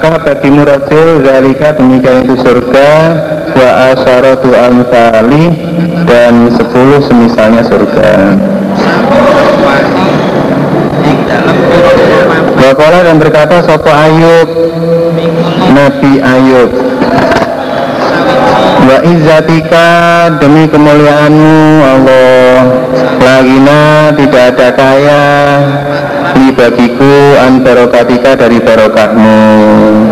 maka bagimu Rasul zalika demikian itu surga wa asyaratu amsali dan sepuluh semisalnya surga. Wakola dan berkata Sopo Ayub? Nabi Ayub. Wa izzatika demi kemuliaanmu Allah. Lagina tidak ada kaya Li bagiku an barokatika dari barokahmu.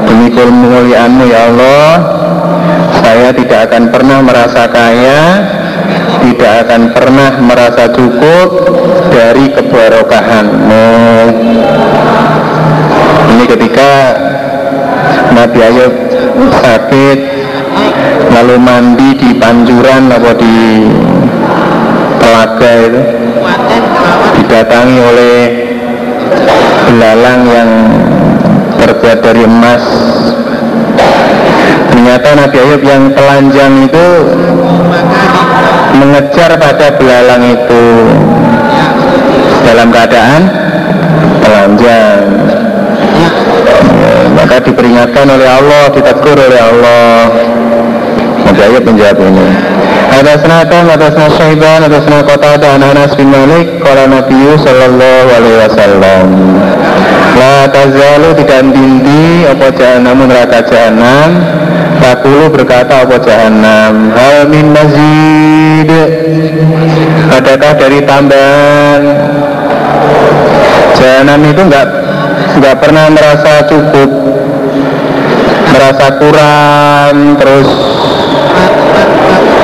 Demi kemuliaanmu ya Allah Saya tidak akan pernah merasa kaya Tidak akan pernah merasa cukup Dari kebarokahanmu. Ini ketika Nabi Ayub sakit lalu mandi di panjuran atau di telaga itu didatangi oleh belalang yang terbuat dari emas. Ternyata Nabi Ayub yang telanjang itu mengejar pada belalang itu. Dalam keadaan telanjang. Maka diperingatkan oleh Allah, ditegur oleh Allah. Nabi Ayub menjawab ini Atas Natam, atas Syaiban, atas Kota dan Anas bin Malik Kala Nabi Sallallahu Alaihi Wasallam. La tazalu tidak dinti Apa jahanam neraka jahanam Takulu berkata apa jahanam Hal min mazid. Adakah dari tambahan? Jahanam itu enggak nggak pernah merasa cukup merasa kurang terus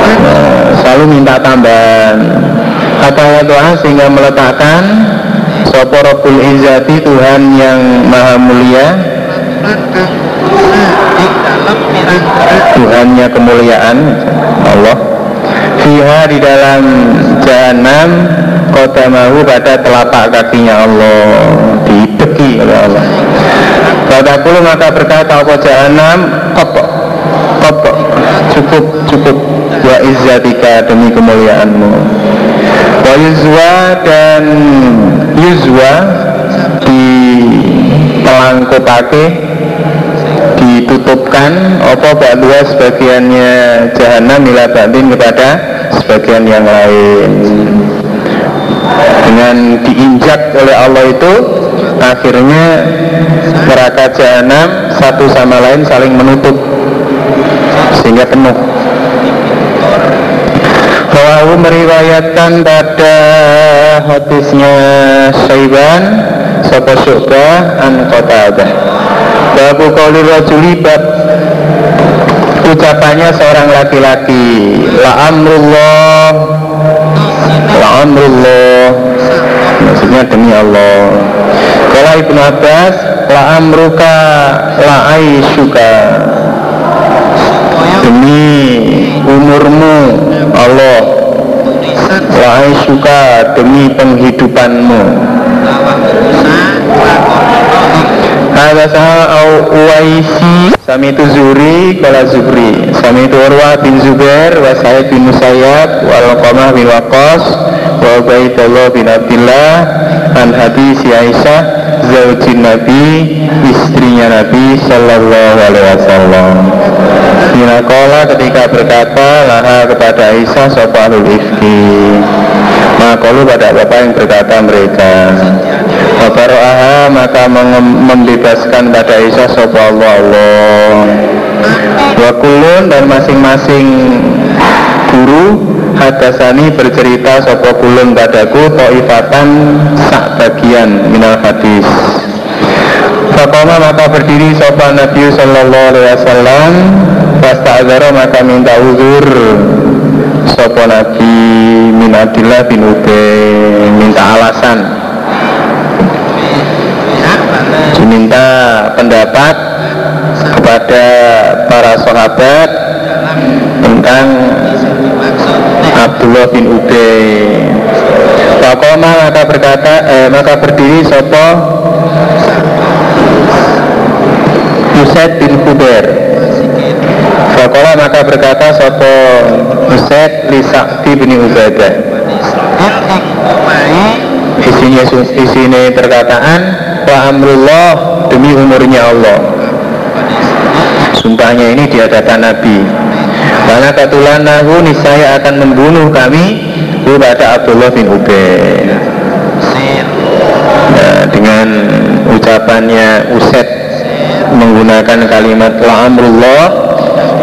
uh, selalu minta tambahan. Kata doa sehingga meletakkan Sopo Rabbul Izzati Tuhan yang maha mulia. Tuhannya kemuliaan Allah. Fiha di dalam jahanam Kodamahu pada telapak kakinya Allah. Dibeki oleh Allah. Kataku maka berkata apa jahanam Kopok Kopok Cukup Cukup. Wa izzatika demi kemuliaanmu. Wa yuzwa dan Yuzwa Di Pelangkupake Ditutupkan. Apa ba'dua sebagiannya Jahanam ila batin kepada Sebagian yang lain. Dengan diinjak oleh Allah itu akhirnya neraka jahanam satu sama lain saling menutup sehingga penuh. Wahu meriwayatkan pada hadisnya Syaiban Sopo Syu'bah An Qatadah. Babu Qawli Rajuli Bab Ucapannya seorang laki-laki. La amrullah La amrullah. Maksudnya demi Allah. Kala Ibnu Abbas La amruka La aishuka Demi umurmu Allah. La aishuka Demi penghidupanmu. Ada sama Uwaisi Sami itu Zuri Kala Zubri Sami itu Urwa bin Zubair Wa Sa'id bin Musayyab Wa Al-Qamah bin Waqas Wa Ubaidullah bin Abdullah An hadis Aisyah Zawjin Nabi Istrinya Nabi Sallallahu Alaihi Wasallam. Minakola ketika berkata Laha kepada Aisyah Sopalul Ifki. Makolu pada bapak yang berkata mereka Babaro'aha maka membebaskan pada Aisyah Sopa Allah Allah. Wakulun dan masing-masing guru Hadasani bercerita Sopo kulun padaku To'ifatan sak bagian minal hadis. Fakoma maka berdiri Sopa Nabi Sallallahu Alaihi Wasallam Pasta azara maka minta uzur Sopo Nabi Min Abdillah bin Ube Minta alasan. Diminta pendapat kepada para sahabat tentang Abdullah bin Ubay. Fakoma maka berkata, eh, maka berdiri sopo Usaid bin Kuber. Fakola maka berkata sopo Usaid li Sa'di bin Ubadah. Isinya isinya perkataan wa amrullah demi umurnya Allah sumpahnya ini di hadapan Nabi karena ketulan nahu niscaya akan membunuh kami. Kepada Abdullah bin Ubay nah, dengan ucapannya Uset menggunakan kalimat la'amrullah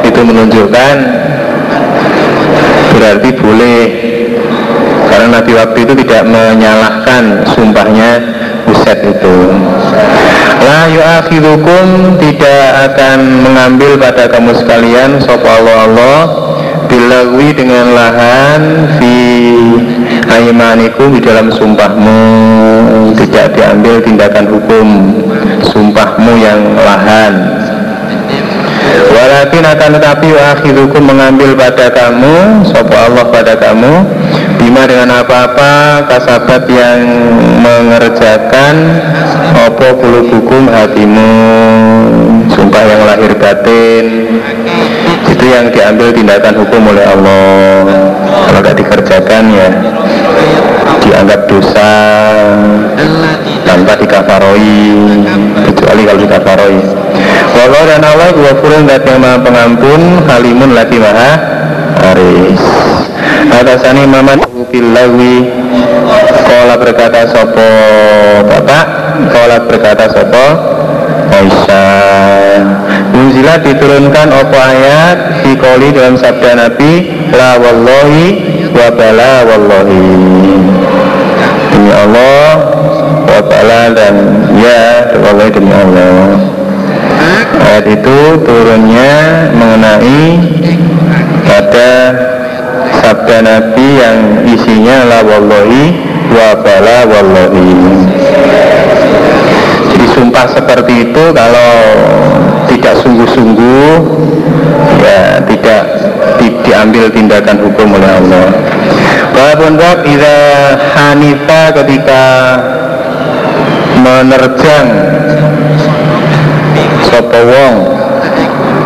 itu menunjukkan berarti boleh. Karena Nabi waktu itu tidak menyalahkan sumpahnya Uset itu La tidak akan mengambil pada kamu sekalian Sopo Allah Allah dengan lahan Fi aimanikum di dalam sumpahmu Tidak diambil tindakan hukum Sumpahmu yang lahan. Walakin akan tetapi akhirukum mengambil pada kamu Sopo Allah pada kamu Bima dengan apa-apa kasabat yang mengerjakan Opo bulu hukum hatimu? Sumpah yang lahir batin. Itu yang diambil tindakan hukum oleh Allah. Kalau tidak dikerjakan ya Dianggap dosa Tanpa dikafaroi Kecuali kalau dikafaroi. Walau dan Allah Dua furun dat yang maha pengampun Halimun lagi maha Aris Atasani maman billahi Kola berkata sopo Bapak? Kola berkata sopo Aisyah. Munzilah diturunkan opo ayat? Fikoli dalam sabda Nabi La wallahi wa bala wallahi. Demi Allah Wa bala dan ya Wallahi demi Allah. Ayat itu turunnya mengenai pada sabda Nabi yang isinya la wallahi wa bala wallahi. Jadi sumpah seperti itu kalau tidak sungguh-sungguh ya tidak di, diambil tindakan hukum oleh Allah. Walaupun bab ida hanifa ketika menerjang sopo wong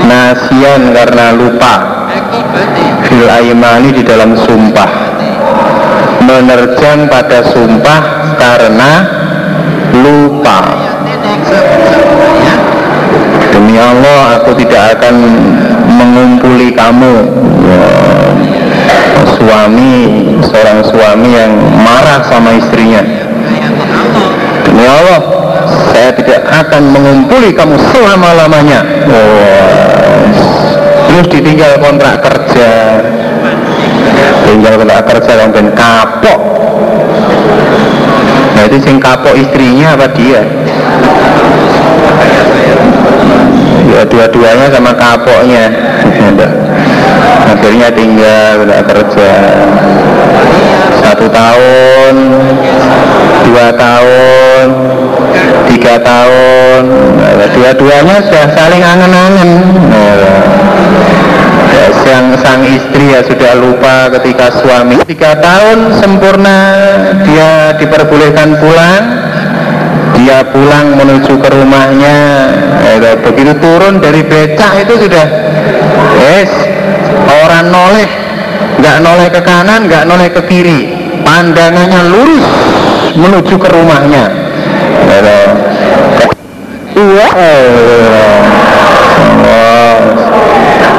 nasian karena lupa fil aimani di dalam sumpah. Menerjang pada sumpah karena lupa. Demi Allah aku tidak akan mengumpuli kamu. Suami seorang suami yang marah sama istrinya. Demi Allah saya tidak akan mengumpuli kamu selama-lamanya terus ditinggal kontrak kerja. Tinggal kontrak kerja ben kapok. Nah itu sing kapok istrinya apa dia? Ya dua-duanya sama kapoknya. Akhirnya tinggal kontrak kerja. Satu tahun dua tahun tiga tahun. Dua-duanya sudah saling angen-angen. Ya, sang, sang istri ya sudah lupa ketika suami tiga tahun sempurna dia diperbolehkan pulang. Dia pulang menuju ke rumahnya. Ya, begitu turun dari becak itu sudah yes orang noleh. Nggak noleh ke kanan nggak noleh ke kiri. Pandangannya lurus menuju ke rumahnya. Iya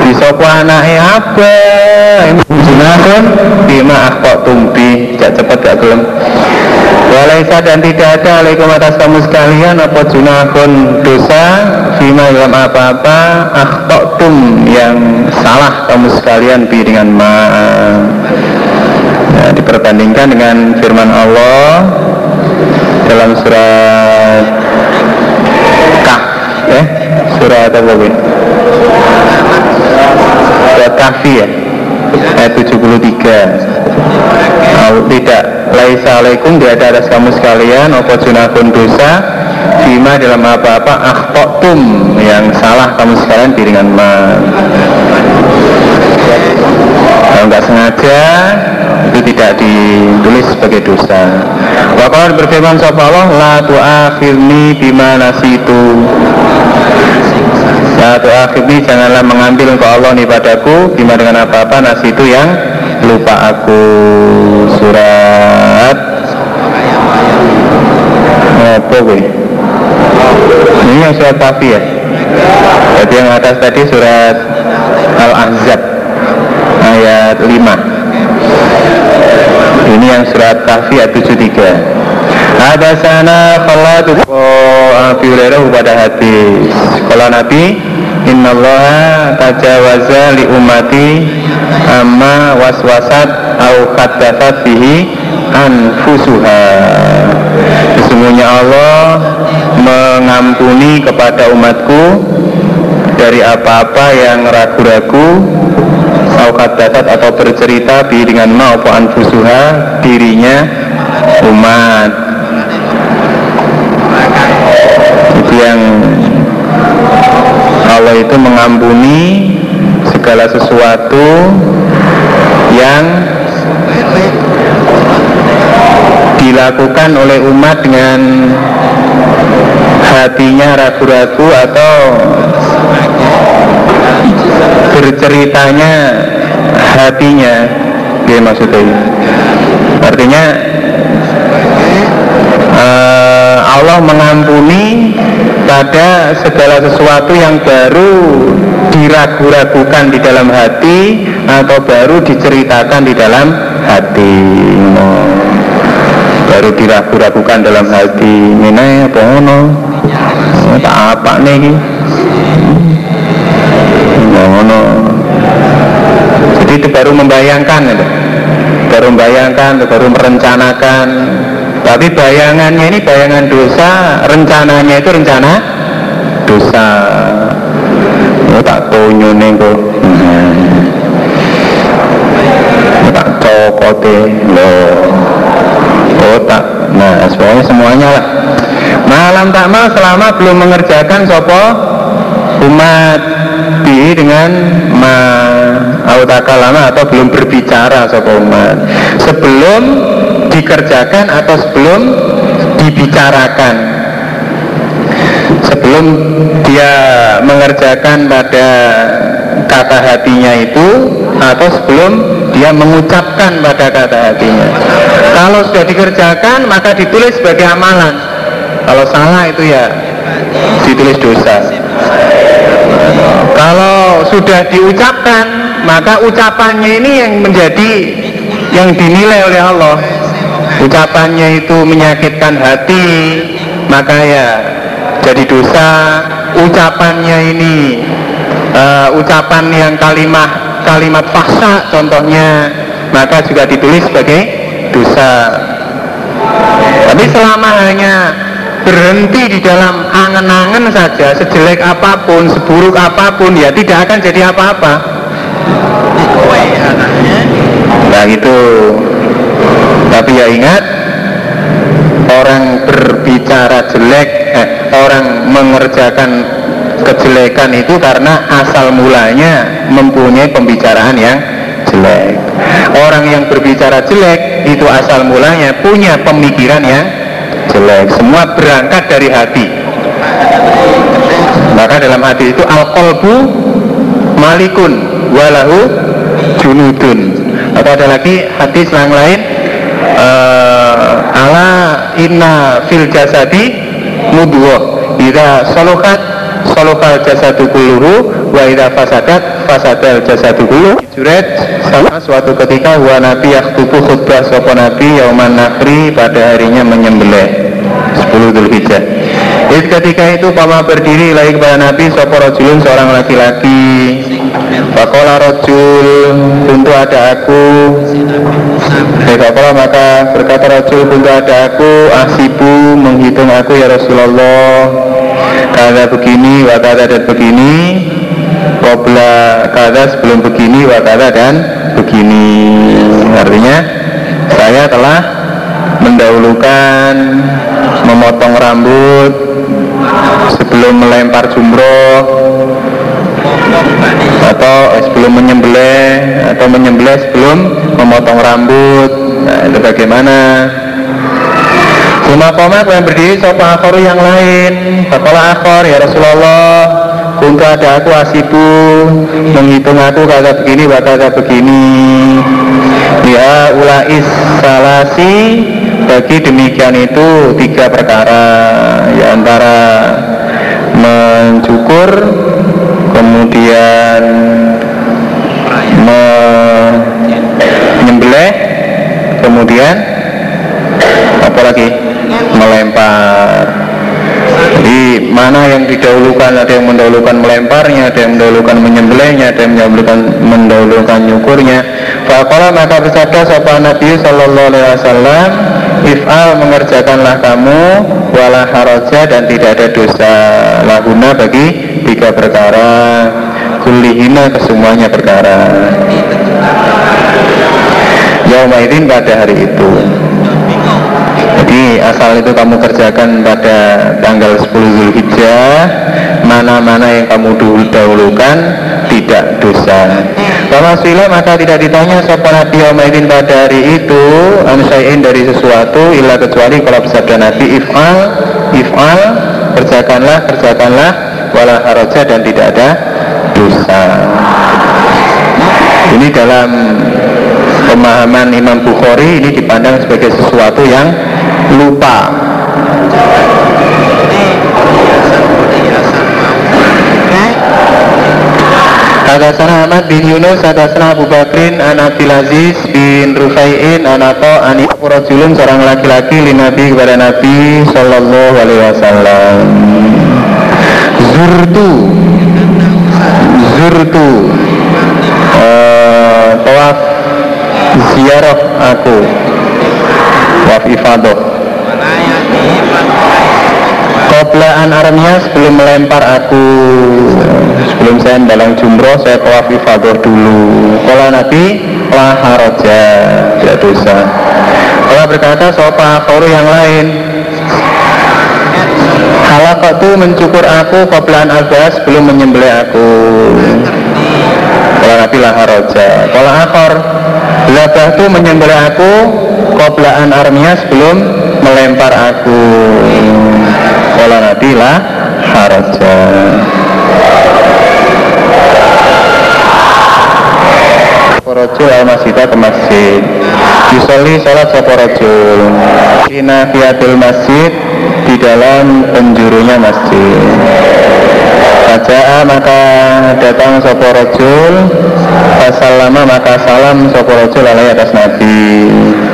di sopo anake apa? Junakun bima akhok tumpi. Jak cepet gak gelem. Walaisa dan tidak ada. Alaikum atas kamu sekalian. Apa junakun dosa? Bima dalam apa-apa. Akhok tum yang salah kamu sekalian bi dengan ma. Ya, diperbandingkan dengan firman Allah dalam surat Kah ya surat apa Kahfi ya? Ayat 73 Oh, tidak laisa alaikum tidak. Ada atas kamu sekalian apa junakun dosa bima dalam apa-apa akhtotum yang salah kamu sekalian piringan ma kalau nggak sengaja itu tidak ditulis sebagai dosa. Wakal berfirman sapa Allah la tu'akhirni bima nasitu La tu'akhirni janganlah mengambil engkau Allah nih padaku bima dengan apa-apa nasitu yang lupa aku. Surat. Apa gue ini yang surat kafi ya? Jadi yang atas tadi surat Al-Ahzab ayat 5 Ini yang surat Kahfi ayat 73 ada sana khalatu oh Abi Hurairah pada hadis. Kalau Nabi Inna Allah tajawaza li umati amma waswasat au khaddafat bihi anfusuha. Sesungguhnya Allah mengampuni kepada umatku dari apa-apa yang ragu-ragu au atau bercerita bi dengan maupun anfusuha dirinya umat yang Allah itu mengampuni segala sesuatu yang dilakukan oleh umat dengan hatinya ragu-ragu atau berceritanya hatinya. Ya maksudnya artinya uh, Allah mengampuni pada segala sesuatu yang baru diragu-ragukan di dalam hati atau baru diceritakan di dalam hati. Baru diragu-ragukan dalam hati. Ini apa ngono? Tak apa nih jadi itu baru membayangkan baru membayangkan baru merencanakan tapi bayangannya ini bayangan dosa rencananya itu rencana dosa. Oh, tak tonyo nih kok. Tak cokote lo oh tak. Nah semuanya semuanya lah. Malam tak mal selama belum mengerjakan sopo umat. Bi dengan ma lama atau belum berbicara sopo umat. Sebelum dikerjakan atau sebelum dibicarakan? Sebelum dia mengerjakan pada kata hatinya itu atau sebelum dia mengucapkan pada kata hatinya? Kalau sudah dikerjakan maka ditulis sebagai amalan. Kalau salah itu ya ditulis dosa. Kalau sudah diucapkan maka ucapannya ini yang menjadi yang dinilai oleh Allah ucapannya itu menyakitkan hati maka ya jadi dosa. Ucapannya ini uh, ucapan yang kalimat kalimat fasa contohnya maka juga ditulis sebagai dosa. Tapi selama hanya berhenti di dalam angan-angan saja sejelek apa pun seburuk apa pun ya tidak akan jadi apa-apa. Nah itu tapi ya ingat orang berbicara jelek eh, orang mengerjakan kejelekan itu karena asal mulanya mempunyai pembicaraan yang jelek. Orang yang berbicara jelek itu asal mulanya punya pemikiran yang jelek. Semua berangkat dari hati. Maka dalam hati itu al-qalbu malikun walahu junudun. Atau ada lagi? Hadis yang lain uh, ala inna fil jasadi mudghah idza salukat salukal jasadu kulluhu wa idza fasadat fasadal jasadu kulluhu. Juret sama suatu ketika wa nabi yakhtubu khutbah sapa nabi yauman nakri pada harinya menyembelih. 10 Dzulhijjah Itu ketika itu Pama berdiri lagi kepada Nabi Sopo rojulun seorang laki-laki. Fakola rojul Untuk ada aku. Fakola maka berkata rojul Untuk ada aku Asibu menghitung aku ya Rasulullah. Kata begini Wakata dan begini. Kobla kata sebelum begini Wakata dan begini. Artinya saya telah mendahulukan memotong rambut sebelum melempar jumroh atau sebelum menyembelih atau menyembelih sebelum memotong rambut. Nah itu bagaimana? Cuma koma yang berdiri? Sopa akhoru yang lain. Fakola akhor ya Rasulullah. Kuntu ada aku asibu Menghitung aku kata begini kata begini. Ya ulais salasi bagi demikian itu tiga perkara. Ya antara mencukur kemudian menyembelih kemudian apa lagi? Melempar. Jadi mana yang didahulukan? Ada yang mendahulukan melemparnya ada yang mendahulukan menyembelihnya ada yang mendahulukan mendahulukan nyukurnya. Fakola maka bersabda sopan Nabi Sallallahu Alaihi Wasallam If'al mengerjakanlah kamu wala haraja dan tidak ada dosa laguna bagi tiga perkara. Kulihina kesemuanya perkara. Yaumaidin pada hari itu. Jadi asal itu kamu kerjakan pada tanggal 10 Zulhijjah Mana-mana yang kamu dahulukan tidak dosa Kalau sila maka tidak ditanya Sopan Nabi Umaydin pada hari itu. Ansai'in dari sesuatu Illa kecuali kalau bersabda Nabi If'al If'al Kerjakanlah, kerjakanlah Wala haraja dan tidak ada dosa. Ini dalam pemahaman Imam Bukhari ini dipandang sebagai sesuatu yang lupa Hadasana Ahmad bin Yunus, hadasana Abu Bakrin, an Abdul Aziz bin Rufai'in, an Ato, an Rajulun, seorang laki-laki, li Nabi kepada Nabi Sallallahu Alaihi Wasallam. Zurtu, Zurtu, uh, tawaf ziarah aku, tawaf ifadah. Qoblaan armnya sebelum melempar aku Sebelum saya dalam jumroh saya tawaf ifadah dulu. Kalau Nabi lah haroja Tidak dosa. Kalau berkata sopa koru yang lain? Itu mencukur aku Qoblaan albas sebelum menyembelih aku. Kalau Nabi lah haroja Kalau akor Labah itu menyembelih aku Qoblaan armnya sebelum melempar aku Wala nadila haraja. Rojul al masjidah ke masjid. Yusoli sholat sopo rojul Ina fiatul masjid Di dalam penjurunya masjid. Faja'a maka datang sopo rojul lama maka salam sopo alai atas nabi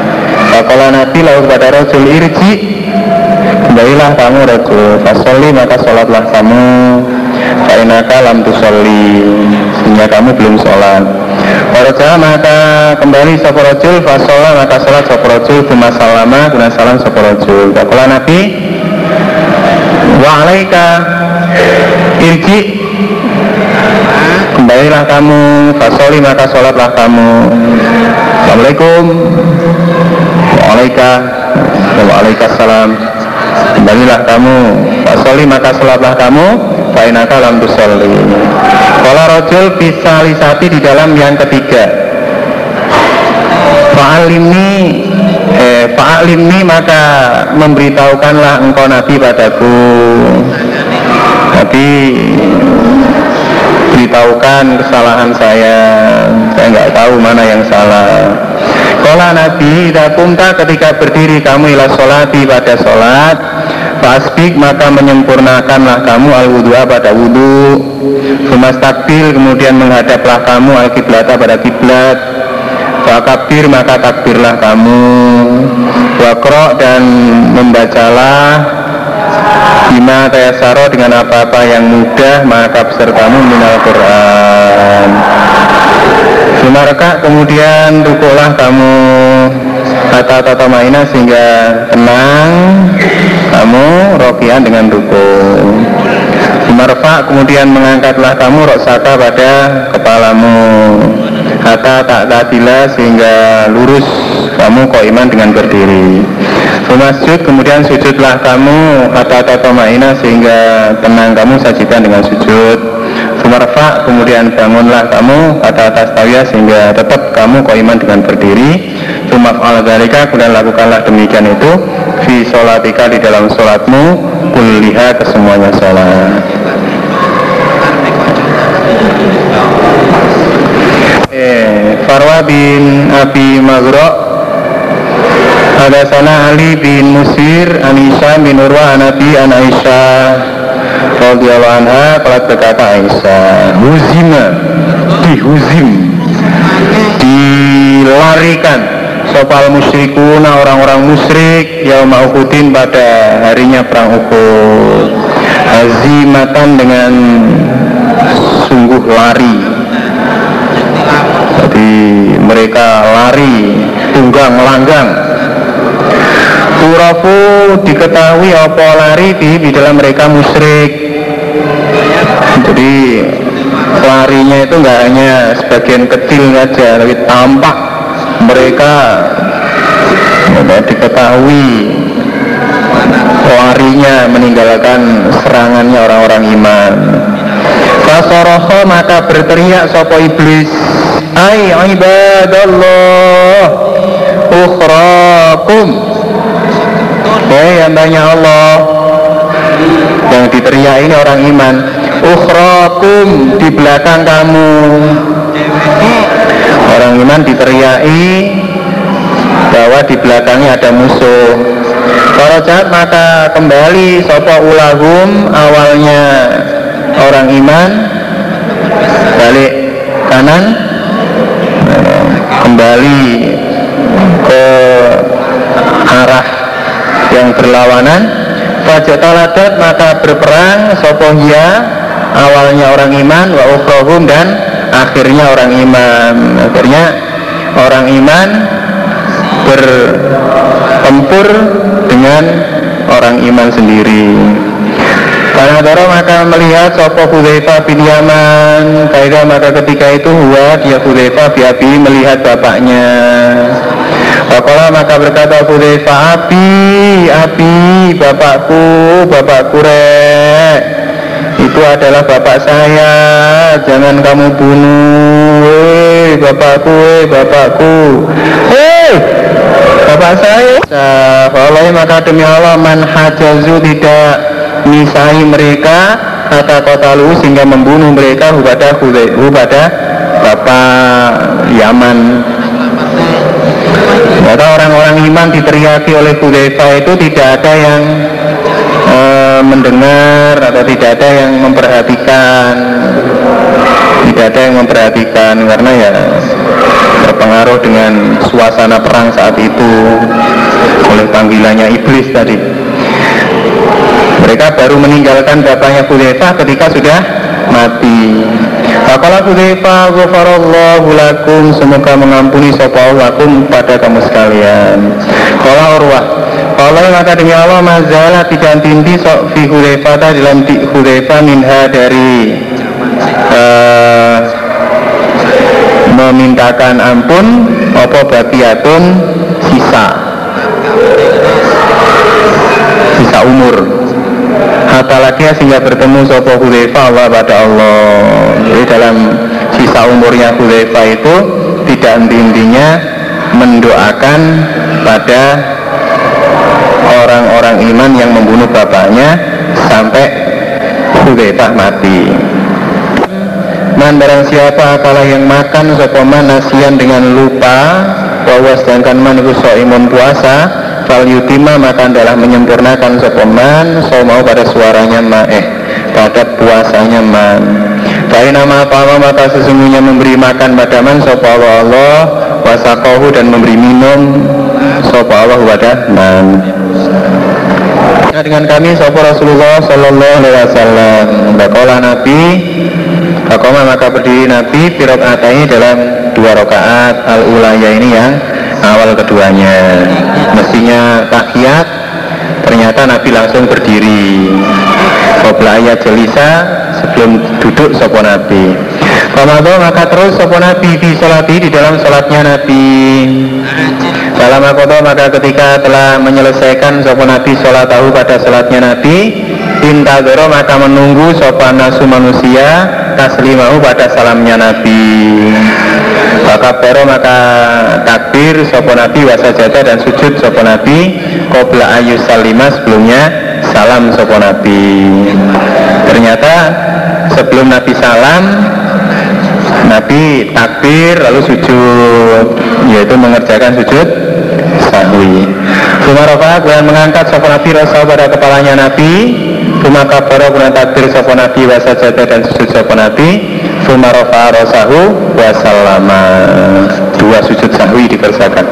Fakola nabi lalu kepada rojul irji. Kembalilah kamu rojul Fasoli maka sholatlah kamu. Fa'inaka lam tusolli. Sehingga kamu belum sholat. Waraja maka kembali sopo rojul Fasola maka sholat sopo rojul Buma salama guna salam sopo rojul Kakulah Nabi. Wa alaika Irji. Kembalilah kamu. Fasoli maka sholatlah kamu. Assalamualaikum Waalaikumsalam Waalaikumsalam Kembalilah kamu Pak Soli maka sholatlah kamu Fainaka lam tusolli Kalau rojul bisa lisati di dalam yang ketiga. Fa'alimni eh, Fa'alimni maka memberitahukanlah engkau Nabi padaku. Nabi beritahukan kesalahan saya. Saya nggak tahu mana yang salah Kala Nabi kumta ketika berdiri kamu ila sholati pada sholat Fasbik maka menyempurnakanlah kamu al wudhu'a pada wudhu Sumas takbir kemudian menghadaplah kamu al kiblata pada kiblat Fakabir maka takbirlah kamu. Wakro dan membacalah Bima tayasaro dengan apa-apa yang mudah maka besertamu minal Quran Sumarka kemudian rukulah kamu kata tata maina sehingga tenang kamu rokian dengan ruku Sumarfa kemudian mengangkatlah kamu roksaka pada kepalamu. Kata tak tatila sehingga lurus kamu iman dengan berdiri. Sumasjud kemudian sujudlah kamu kata tata maina sehingga tenang kamu sajikan dengan sujud Sumarfa kemudian bangunlah kamu pada atas tawiyah sehingga tetap kamu iman dengan berdiri. Sumaf al kemudian lakukanlah demikian itu. Fi sholatika di dalam sholatmu. Kulliha kesemuanya sholat. Eh, Farwa bin Abi Magro Ada sana Ali bin Musir Anisha bin Urwa Anabi An Aisyah radhiyallahu anha kalau berkata Aisyah huzima dihuzim dilarikan. Sopal musyrikuna orang-orang musyrik yang maukutin pada harinya perang Uhud. Hazimatan dengan sungguh lari. Jadi mereka lari tunggang langgang Turafu diketahui apa lari di, di dalam mereka musyrik. Jadi larinya itu nggak hanya sebagian kecil saja tapi tampak mereka diketahui larinya meninggalkan serangannya orang-orang iman. Fasoroho maka berteriak sopo iblis Ay ibadallah Ukhrakum Hei tanya Allah. Yang diteriak ini orang iman. Ukhrakum di belakang kamu. Orang iman diteriaki bahwa di belakangnya ada musuh. Para jahat maka kembali sopo ulahum awalnya orang iman balik kanan kembali ke arah yang berlawanan Fajataladat maka berperang sopohia awalnya orang iman wa dan akhirnya orang iman. Akhirnya orang iman bertempur dengan orang iman sendiri karena Doro maka melihat Sopo Hudhaifa bin Yaman. Kaidah maka ketika itu Huwa dia Hudhaifa biabi melihat bapaknya. Wakola maka berkata Hudhaifa Abi, Abi, bapakku, bapakku rek Itu adalah bapak saya. Jangan kamu bunuh. Hei bapakku, hei bapakku. Hei Bapak saya. Allah maka demi Allah Man hajazu tidak misai mereka kata kota lu sehingga membunuh mereka kepada kepada bapak Yaman. Maka orang-orang iman diteriaki oleh Hudayfa itu tidak ada yang e, mendengar atau tidak ada yang memperhatikan. Tidak ada yang memperhatikan karena ya terpengaruh dengan suasana perang saat itu oleh panggilannya iblis tadi mereka baru meninggalkan bapaknya Hudayfa ketika sudah mati. Faqala Hudayfa ghafarallahu lakum semoga mengampuni sapa lakum pada kamu sekalian. Qala Urwah Allah maka demi Allah mazala tidak tinti sok fi Hudayfa dalam di Hudayfa minha dari uh, memintakan ampun apa bagiatun sisa sisa umur apalagi sehingga bertemu Sopo Hudayfa Allah pada Allah. Jadi dalam sisa umurnya Hudayfa itu tidak intinya mendoakan pada orang-orang iman yang membunuh bapaknya sampai Hudayfa mati. Man barang siapa kalau yang makan sopoman nasian dengan lupa bahwa sedangkan man itu imun puasa fal yutima maka adalah menyempurnakan sopeman so mau pada suaranya ma eh pada puasanya man Baik nama apa maka sesungguhnya memberi makan pada man sopa Allah wasakohu dan memberi minum sopa Allah pada man nah, dengan kami sopa Rasulullah Sallallahu Alaihi Wasallam. Bakola Nabi Bakoma maka berdiri Nabi Pirok ini dalam dua rakaat al-ulaya ini yang awal keduanya. Mestinya tahiyat ternyata Nabi langsung berdiri. Qobla ayat jelisa sebelum duduk sopo Nabi. Ramadan maka terus sopo Nabi di sholati di dalam sholatnya Nabi dalam akodo maka ketika telah menyelesaikan sopo Nabi sholat tahu pada sholatnya Nabi Intadoro maka menunggu sopan nasu manusia taslimahu pada salamnya Nabi. Maka pero maka takbir sopo Nabi wasajada dan sujud sopo Nabi Qobla ayu salima sebelumnya salam sopo Nabi. Ternyata sebelum Nabi salam Nabi takbir lalu sujud yaitu mengerjakan sujud sahwi Sumarofa kemudian mengangkat sopo Nabi rasa pada kepalanya Nabi. Fuma kabara kuna takbir sopo nabi wa sajadah dan sujud sopo nabi. Fuma rofa rosahu wa salama Dua sujud sahwi dikerjakan.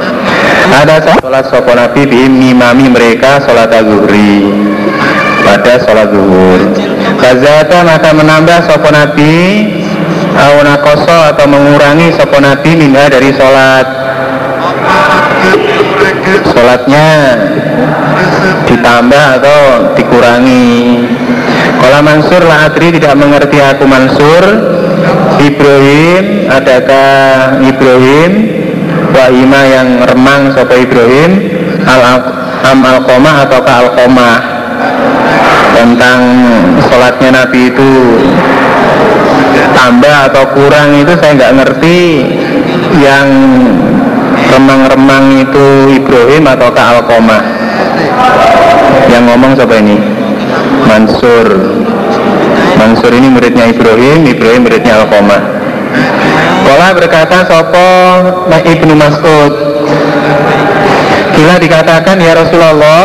Ada sholat sopo nabi mimami mereka sholat zuhri. Pada sholat zuhur. Kazata maka menambah sopo nabi. Auna koso atau mengurangi sopo nabi minha dari sholat Sholatnya ditambah atau dikurangi. Kalau Mansur lah Adri tidak mengerti aku Mansur. Ibrahim adakah Ibrahim? Wahima yang remang sopo Ibrahim? Al am al koma ataukah al koma tentang sholatnya Nabi itu tambah atau kurang itu saya nggak ngerti. Yang remang-remang itu Ibrahim ataukah al koma yang ngomong siapa ini? Mansur. Mansur ini muridnya Ibrahim Ibrahim muridnya Al-Qoma Kola berkata Sopo Ibnu Mas'ud? Gila dikatakan ya Rasulullah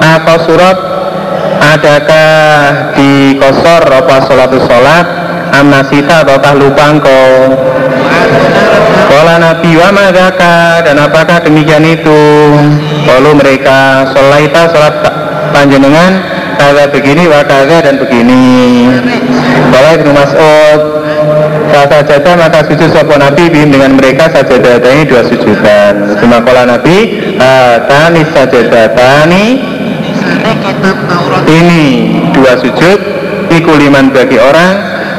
Apa surat Adakah di kosor Apa sholatu sholat Amnasita ataukah lupa engkau Kola Nabi wa madaka Dan apakah demikian itu? Lalu mereka Sholaita sholat panjenengan Kata begini wa dan begini. Kalau Ibnu Mas'ud Kata saja maka sujud sopo Nabi bim dengan mereka saja ini dua sujudan. Cuma kalau Nabi Tani saja tani Ini dua sujud Ikuliman bagi orang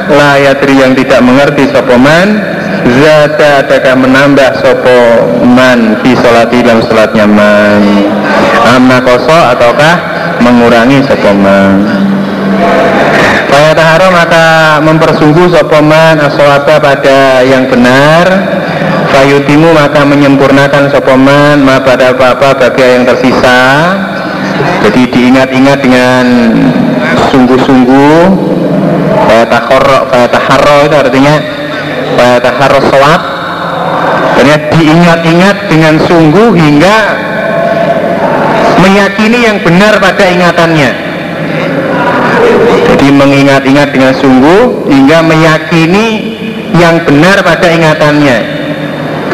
Layatri yang tidak mengerti sopoman Zata adakah menambah sopo man Di sholati dalam sholatnya man? Amma koso ataukah mengurangi sopoman Faya taharo maka mempersungguh sopoman aswaba pada yang benar. Fayutimu maka menyempurnakan sopoman ma pada apa-apa bagi yang tersisa. Jadi diingat-ingat dengan sungguh-sungguh. Faya faya taharo itu artinya Faya taharo sholat Artinya diingat-ingat dengan sungguh hingga meyakini yang benar pada ingatannya. Jadi mengingat-ingat dengan sungguh hingga meyakini yang benar pada ingatannya.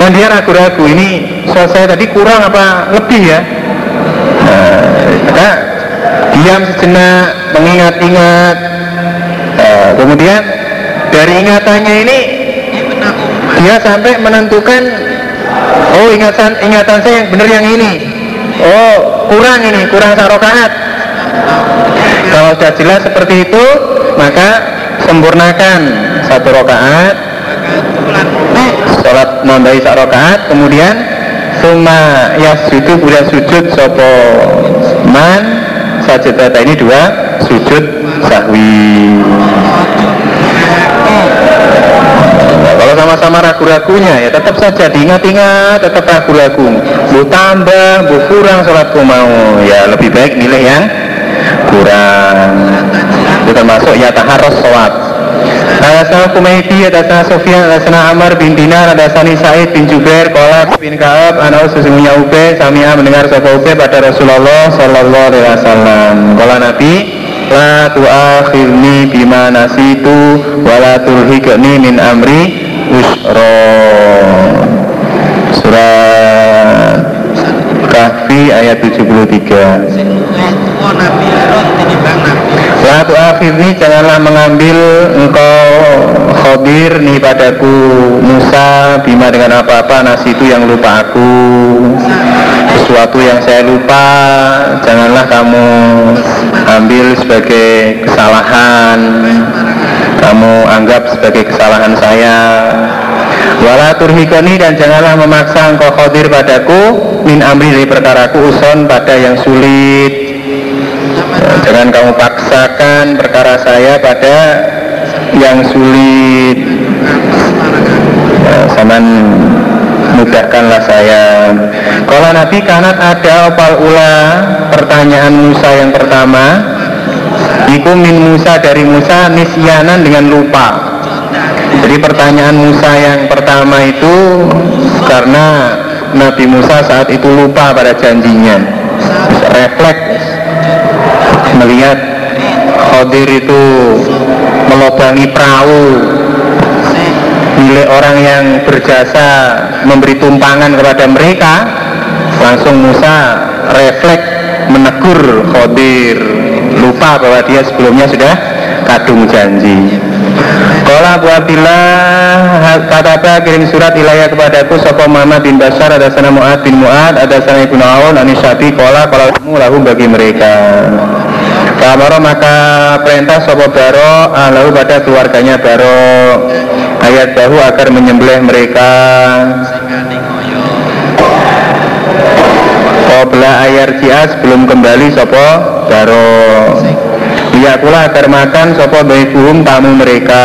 Kan dia ragu-ragu ini selesai tadi kurang apa lebih ya? Nah, diam sejenak mengingat-ingat. Nah, kemudian dari ingatannya ini dia sampai menentukan oh ingatan ingatan saya yang benar yang ini. Oh kurang ini, kurang sarokaat. Kalau sudah jelas seperti itu, maka sempurnakan satu rokaat, sholat nambahi satu rokaat, kemudian summa yasjudu kemudian sujud sopo man sajadah ini dua sujud sahwi sama-sama ragu-ragunya ya tetap saja diingat-ingat tetap ragu-ragu. Bu tambah bu kurang sholatku mau. Ya lebih baik nilai yang kurang. Itu termasuk ya taharos sholat. Hadasana Kumaiti, hadasana Sofyan, hadasana Amar bin Dinar, hadasani Said bin Jubair, Kolak bin Kaab, anak sesungguhnya Ube, Samia mendengar sopa Ube pada Rasulullah Sallallahu Alaihi Wasallam. Kala Nabi, La tu'akhirni bima nasitu, wala tulhikni min amri usro surat kahfi ayat 73 Latu akhirni janganlah mengambil engkau khodir nih padaku Musa bima dengan apa-apa nasi itu yang lupa aku. Sesuatu yang saya lupa janganlah kamu ambil sebagai kesalahan kamu anggap sebagai kesalahan saya. Wala turhikoni dan janganlah memaksa engkau khodir padaku. Min amri dari perkaraku uson pada yang sulit. Jangan kamu paksakan perkara saya pada yang sulit. Ya, saman mudahkanlah saya. Kalau Nabi kanat ada opal ula pertanyaan Musa yang pertama Iku min Musa dari Musa nisyanan dengan lupa. Jadi pertanyaan Musa yang pertama itu Karena Nabi Musa saat itu lupa pada janjinya. Refleks Melihat Khodir itu melobangi perahu. Milik orang yang berjasa memberi tumpangan kepada mereka langsung Musa refleks menegur Khodir lupa bahwa dia sebelumnya sudah kadung janji. Kala Abu Abdillah kata kirim surat ilayah kepadaku Sopo Muhammad bin Bashar ada sana Mu'ad bin Mu'ad ada sana Ibnu Aun Anisyabi Kala kalau kamu lahu bagi mereka. Kamaro maka perintah Sopo Baro lahu pada keluarganya Baro ayat bahu agar menyembelih mereka Kobla ayar jias belum kembali Sopo Baro Ya pula agar makan sopo baifuhum tamu mereka.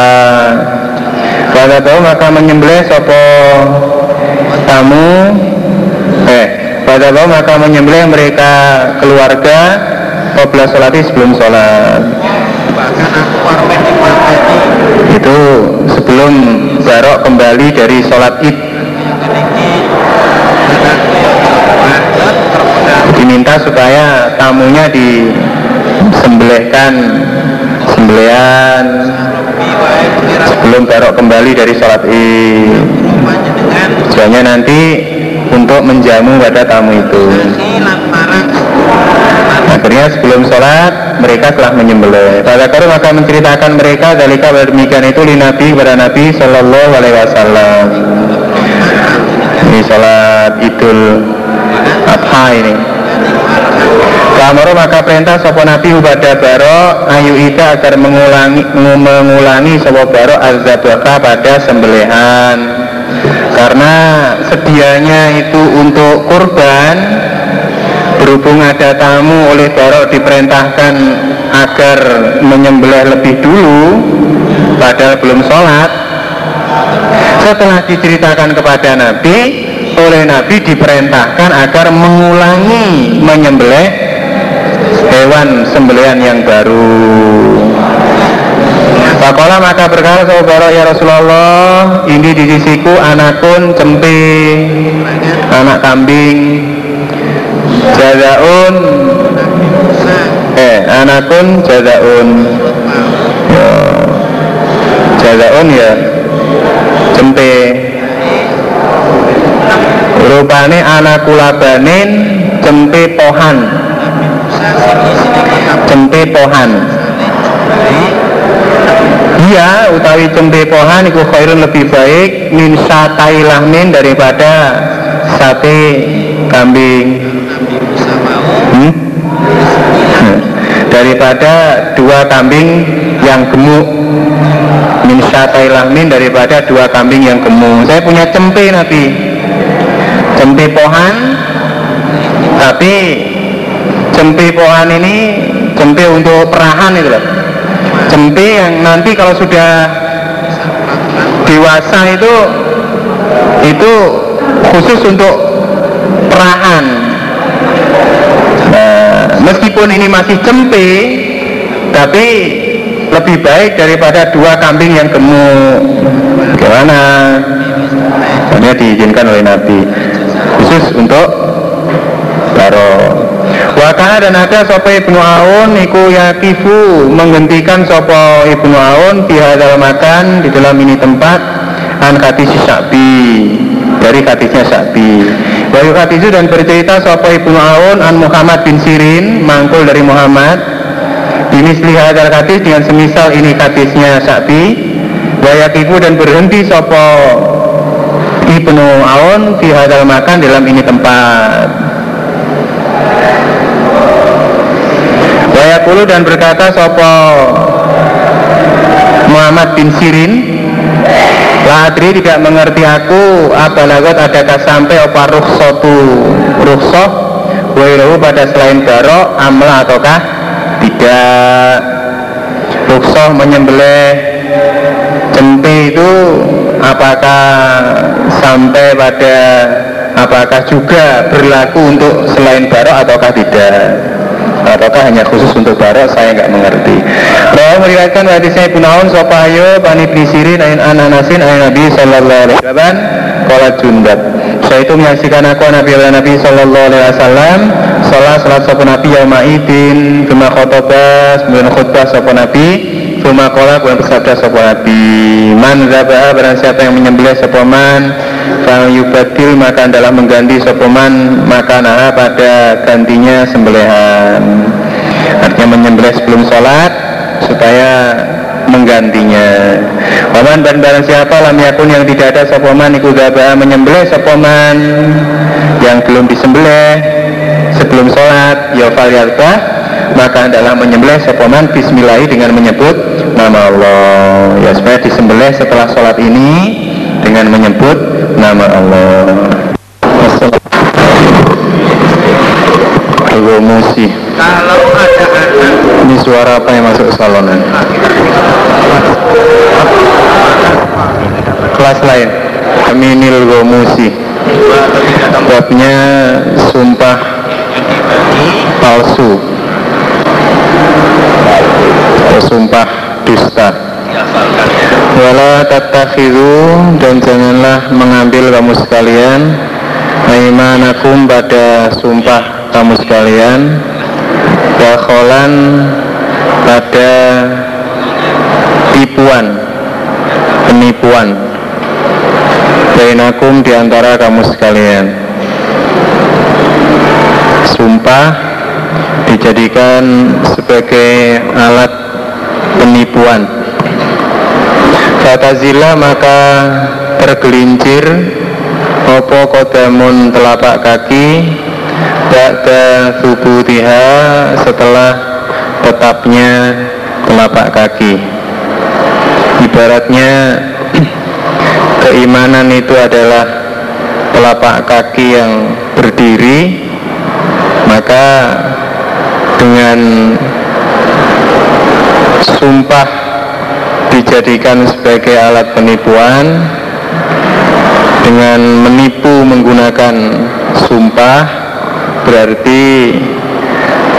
Pada tahu maka menyembelih sopo tamu. Eh pada tahu maka menyembelih mereka keluarga. Qobla sholati sebelum sholat. Itu sebelum Barok kembali dari sholat id Diminta supaya tamunya di sembelihkan sembelihan. Sebelum barok kembali dari sholat id. Tujuannya nanti untuk menjamu pada tamu itu. Akhirnya sebelum sholat mereka telah menyembelih. Pada kali maka menceritakan mereka dari kabar demikian itu di Nabi kepada Nabi Shallallahu Alaihi Wasallam. Ini sholat idul adha ini Kamaro maka perintah sopo nabi pada baro ayu ida agar mengulangi mengulangi sopo baro azabaka pada sembelihan. Karena sedianya itu untuk kurban berhubung ada tamu oleh baro diperintahkan agar menyembelih lebih dulu padahal belum sholat. Setelah diceritakan kepada Nabi oleh Nabi diperintahkan agar mengulangi menyembelih hewan sembelian yang baru. Pakola maka berkata saudara ya Rasulullah ini di sisiku anakun cempe anak kambing. Jazaun eh anakun jazaun ya, jazaun ya cempe. Rupane anak kulabanin cempe pohan cempe pohan Iya, utawi cempe pohan itu khairun lebih baik min satai lahmin daripada sate kambing. Hmm? Daripada dua kambing yang gemuk min satai lahmin daripada dua kambing yang gemuk. Saya punya cempe nanti, cempe pohan, tapi cempe pohan ini cempe untuk perahan itu loh. Cempe yang nanti kalau sudah dewasa itu itu khusus untuk perahan. Nah, meskipun ini masih cempe tapi lebih baik daripada dua kambing yang gemuk. Gimana? Hanya diizinkan oleh Nabi. Khusus untuk Wakana dan ada sopo ibnu Aun iku yakifu menghentikan sopo ibnu Aun di hadal makan di dalam ini tempat an si sabi dari hadisnya sabi. Wayu hadisu dan bercerita sopo ibnu Aun an Muhammad bin Sirin mangkul dari Muhammad. Ini hadal hadis dengan semisal ini hadisnya sabi. Wayakifu dan berhenti sopo ibnu Aun di hadal makan dalam ini tempat. Wayakulu dan berkata Sopo Muhammad bin Sirin? Ladri tidak mengerti aku. Apa lagot adakah sampai apa rukhsotu rukhsoh? Wailahu pada selain barok amla ataukah tidak? Rukhsoh menyembelih cempe itu apakah sampai pada apakah juga berlaku untuk selain barok ataukah tidak ataukah hanya khusus untuk barok saya nggak mengerti. Bahwa meriwayatkan hadisnya Ibnu Aun Sopayo Bani Ibn Sirin Ain Ananasin Ain Nabi Sallallahu Alaihi Wasallam Kolat Jundat. Saya itu menyaksikan aku Nabi Allah Nabi Sallallahu Alaihi Wasallam Salat salat sopo Nabi Yauma Idin Bima khotobah Kemudian khutbah sopo Nabi Bima kola Kemudian bersabda sopo Nabi. Man zabah Barang siapa yang menyembelih sopo man Fal yubadil Maka adalah mengganti sopo man Maka nah pada gantinya sembelihan. Artinya menyembelih sebelum sholat Supaya menggantinya. Waman dan barang siapa lam yakun yang tidak ada sopoman iku daba menyembelih sopoman. Yang belum disembelih sebelum sholat ya falyarba maka adalah menyembelih sopoman bismillahi dengan menyebut nama Allah. Ya supaya disembelih setelah sholat ini dengan menyebut nama Allah. Musi. Kalau ada Ini suara apa yang masuk salonan? kelas lain. Aminil Gomusi babnya sumpah palsu. Sumpah dusta wala tatakhiru dan janganlah mengambil kamu sekalian aimanakum pada sumpah kamu sekalian. Wakholan pada tipuan penipuan bainakum di antara kamu sekalian. Sumpah dijadikan sebagai alat penipuan kata zila maka tergelincir opo kodamun telapak kaki Ba'da subutiha setelah tetapnya telapak kaki. Ibaratnya keimanan itu adalah telapak kaki yang berdiri maka dengan sumpah dijadikan sebagai alat penipuan dengan menipu menggunakan sumpah berarti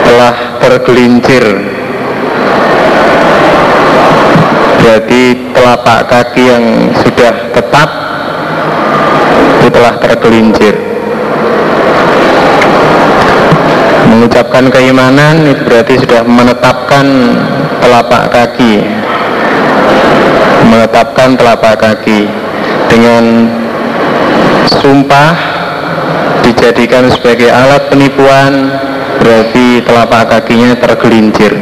telah tergelincir. Berarti telapak kaki yang sudah tetap itu telah tergelincir. Mengucapkan keimanan itu berarti sudah menetapkan telapak kaki menetapkan telapak kaki dengan sumpah dijadikan sebagai alat penipuan berarti telapak kakinya tergelincir.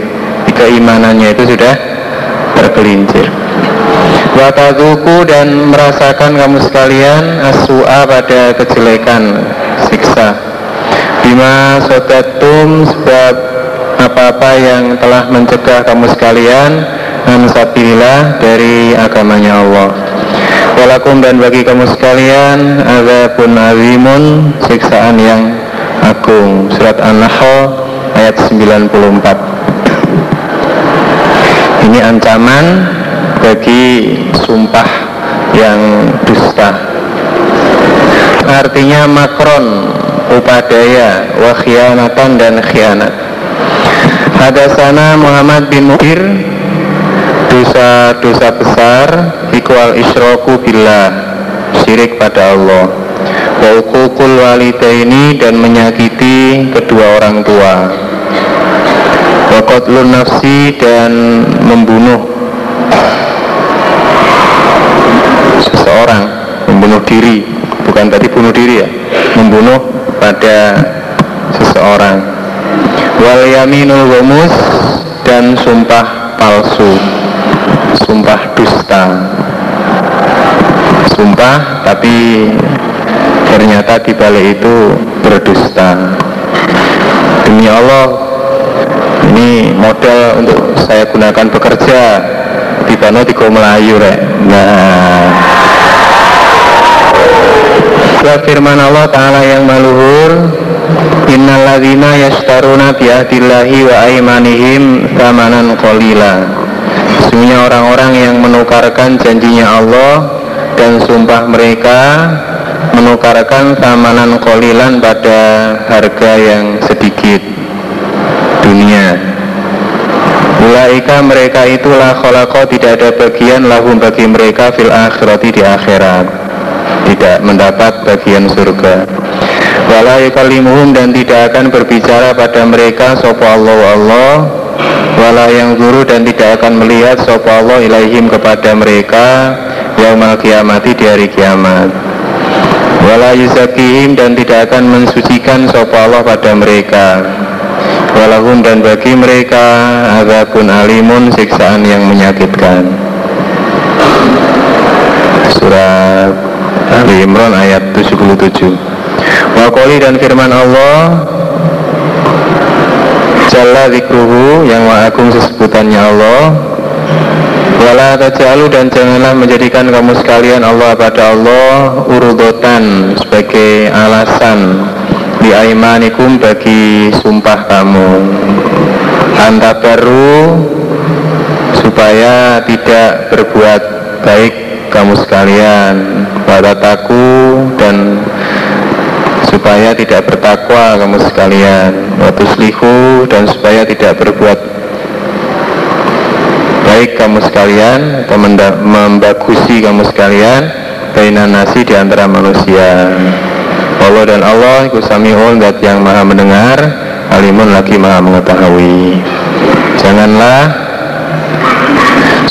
Keimanannya itu sudah tergelincir. Wataduku dan merasakan kamu sekalian asua pada kejelekan siksa. Bima sodatum sebab apa-apa yang telah mencegah kamu sekalian Ansabilillah dari agamanya Allah. Walakum dan bagi kamu sekalian pun azimun Siksaan yang agung. Surat An-Nahl ayat 94 ini ancaman bagi sumpah yang dusta. Artinya makron upadaya wa khianatan dan khianat. Hadasana Muhammad bin Muhir dosa-dosa besar ikwal isroku billah syirik pada Allah. Wa ukukul walidaini dan menyakiti kedua orang tua. Wakotlun nafsi dan membunuh seseorang membunuh diri. Bukan tadi bunuh diri ya membunuh pada seseorang. Wal yaminul gomus dan sumpah palsu sumpah dusta. Sumpah tapi ternyata di balik itu berdusta. Demi Allah ini modal untuk saya gunakan bekerja. Di Bano di Melayu rek. Nah. Wa firman Allah Ta'ala yang maluhur Innalladzina yashtaruna biahdillahi wa aimanihim Thamanan qalila Sesungguhnya orang-orang yang menukarkan janjinya Allah Dan sumpah mereka Menukarkan thamanan qalilan pada harga yang sedikit dunia. Ulaika mereka itulah kholako tidak ada bagian lahum bagi mereka fil akhirati di akhirat. Tidak mendapat bagian surga. Wala yukallimuhum dan tidak akan berbicara pada mereka sopa Allah wala yang guru dan tidak akan melihat sopa Allah ilaihim kepada mereka yaumal kiamati di hari kiamat. Wala yuzakihim dan tidak akan mensucikan sopa Allah pada mereka. Walahum dan bagi mereka azabun alimun siksaan yang menyakitkan. Surat Ali Imran ayat 77 Wakoli dan firman Allah Jalla zikruhu yang agung sesebutannya Allah. Wala tajalu dan janganlah menjadikan kamu sekalian Allah pada Allah urudotan sebagai alasan di aimanikum bagi sumpah kamu. Anta baru supaya tidak berbuat baik kamu sekalian. Taku dan supaya tidak bertakwa kamu sekalian. Waktu selihu dan supaya tidak berbuat baik kamu sekalian atau membagusi kamu sekalian bainan nasi di antara manusia. Allah dan Allah iku sami'un dat yang maha mendengar alimun lagi maha mengetahui. Janganlah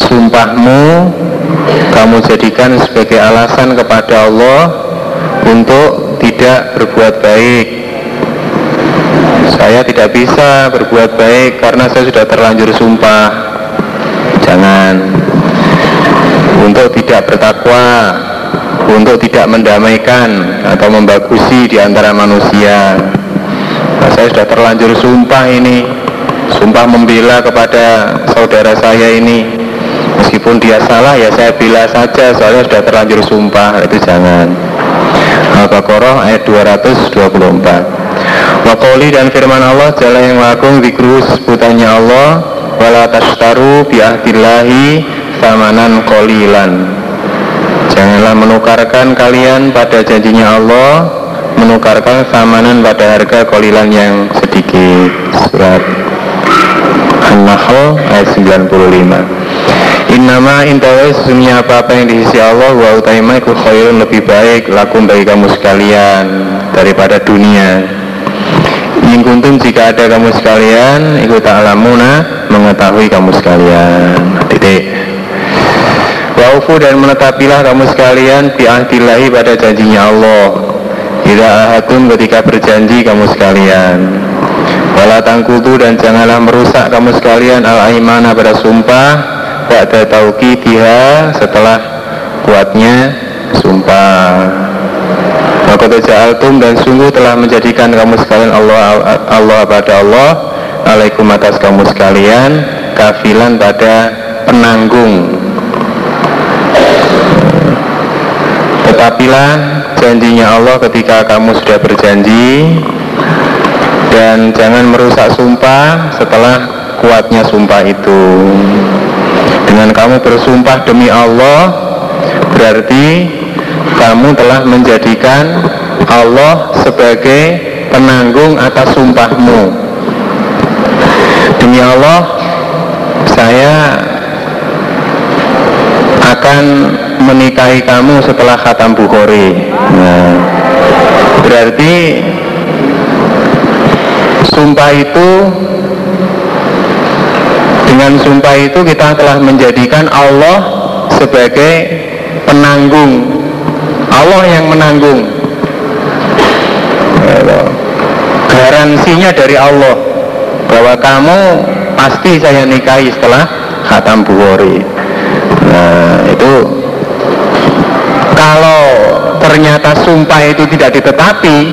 sumpahmu kamu jadikan sebagai alasan kepada Allah untuk tidak berbuat baik saya tidak bisa berbuat baik karena saya sudah terlanjur sumpah jangan untuk tidak bertakwa untuk tidak mendamaikan atau membagusi di antara manusia. Nah, saya sudah terlanjur sumpah ini, sumpah membela kepada saudara saya ini. Meskipun dia salah ya saya bila saja, soalnya sudah terlanjur sumpah, itu jangan. Al-Baqarah ayat 224. Wakoli dan firman Allah Jalla yang lagung dikru sebutannya Allah wala tashtaru bi'ahdillahi samanan kolilan Janganlah menukarkan kalian pada janjinya Allah Menukarkan samanan pada harga kolilan yang sedikit. Surat An-Nahl ayat 95 Innama intawai sesungguhnya apa-apa yang di sisi Allah Wa utaima iku khairun lebih baik Lakum bagi kamu sekalian Daripada dunia. Ingin kuntum jika ada kamu sekalian Ikut ta'lamuna Mengetahui kamu sekalian. Titik. Waufu dan menetapilah kamu sekalian bi'ahdillahi pada janjinya Allah. Tidak ahadun ketika berjanji kamu sekalian. Wala tangkutu dan janganlah merusak kamu sekalian al-aimana pada sumpah Ba'da tauki dia setelah kuatnya sumpah Maka ja'altum dan sungguh telah menjadikan kamu sekalian Allah Allah pada Allah Alaikum atas kamu sekalian Kafilan pada penanggung Tetapilah janjinya Allah ketika kamu sudah berjanji dan jangan merusak sumpah setelah kuatnya sumpah itu. Dengan kamu bersumpah demi Allah berarti kamu telah menjadikan Allah sebagai penanggung atas sumpahmu. Demi Allah, saya akan menikahi kamu setelah khatam Bukhari nah, berarti sumpah itu dengan sumpah itu kita telah menjadikan Allah sebagai penanggung. Allah yang menanggung. Garansinya dari Allah bahwa kamu pasti saya nikahi setelah khatam Bukhari. Nah itu kalau ternyata sumpah itu tidak ditetapi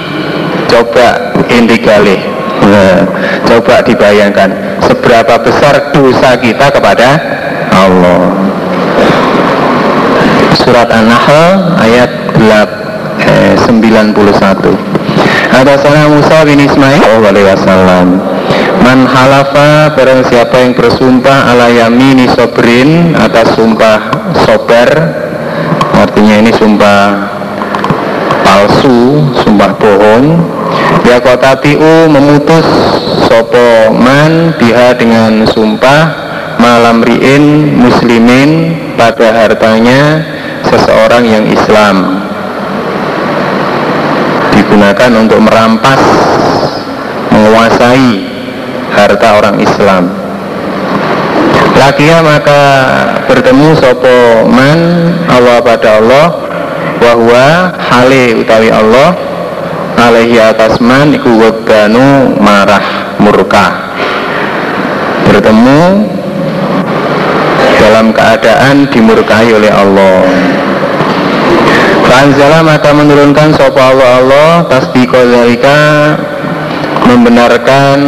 coba intigali nah, coba dibayangkan seberapa besar dosa kita kepada Allah. Surat An-Nahl ayat 91 ada sana Musa bin Ismail alaihi wasallam Man halafa barang siapa yang bersumpah ala yamini sobrin atas sumpah sober artinya ini sumpah palsu sumpah bohong. Ya kota tiu memutus sopo man biha dengan sumpah malam riin muslimin pada hartanya seseorang yang Islam. Digunakan untuk merampas menguasai harta orang Islam. Lakia maka bertemu sopo man Allah pada Allah bahwa hale utawi Allah alaihi atas man iku weganu marah murka. Bertemu dalam keadaan dimurkai oleh Allah. Fanzala maka menurunkan sopa Allah Allah zalika membenarkan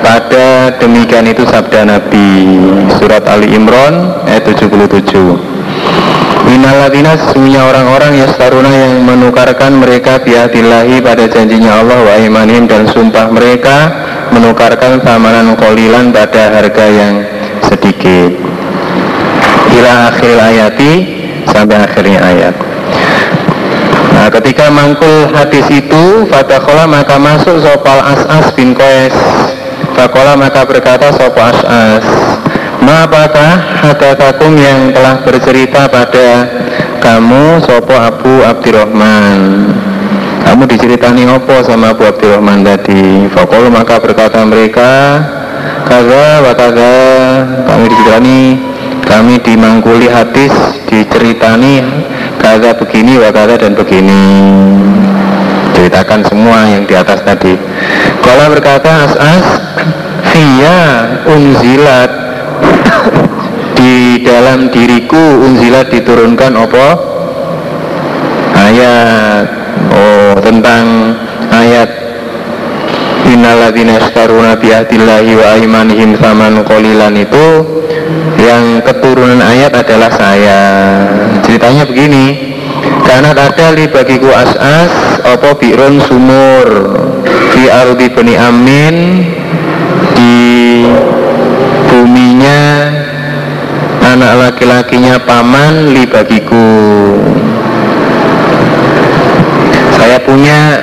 pada demikian itu sabda Nabi surat Ali Imran ayat 77 Minaladina sesungguhnya orang-orang yang staruna yang menukarkan mereka biatillahi pada janjinya Allah wa imanim dan sumpah mereka menukarkan samanan kolilan pada harga yang sedikit. Ila akhir ayati sampai akhirnya ayat. Nah ketika mangkul hadis itu Fatakola maka masuk sopal as'as bin Qais. Fakola maka berkata sopal as'as apakah hadatakum yang telah bercerita pada kamu? Sopo Abu Abdurrahman Kamu diceritani opo sama Abu Abdurrahman tadi? Fakola maka berkata mereka Kaza wa kaza. Kami diceritani Kami dimangkuli hadis Diceritani kata begini wakata dan begini. Ceritakan semua yang di atas tadi. Kalau berkata as-as via unzilat di dalam diriku unzilat diturunkan apa? Ayat. Oh tentang ayat. Innalladzina astaruna bi'ahdillahi wa aimanihim saman qalilan itu yang keturunan ayat adalah saya. Ceritanya begini karena ada li bagiku as-as apa bi'run sumur di ardi bani amin di buminya anak laki-lakinya paman li bagiku. Saya punya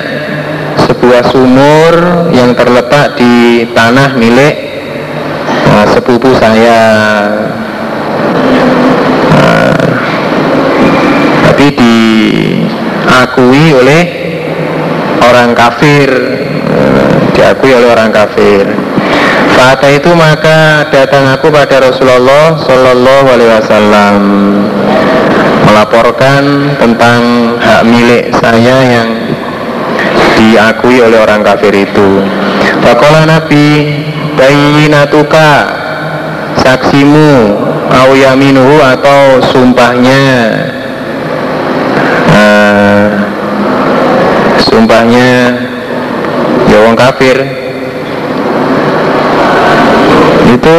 sebuah sumur yang terletak di tanah milik uh, sepupu saya. Uh, tapi diakui oleh orang kafir. Uh, diakui oleh orang kafir Fata itu maka datang aku pada Rasulullah Shallallahu Alaihi Wasallam. Melaporkan tentang hak milik saya yang diakui oleh orang kafir itu. Fakola Nabi bayinatuka saksimu au yaminuhu atau sumpahnya. Uh, sumpahnya ya orang kafir itu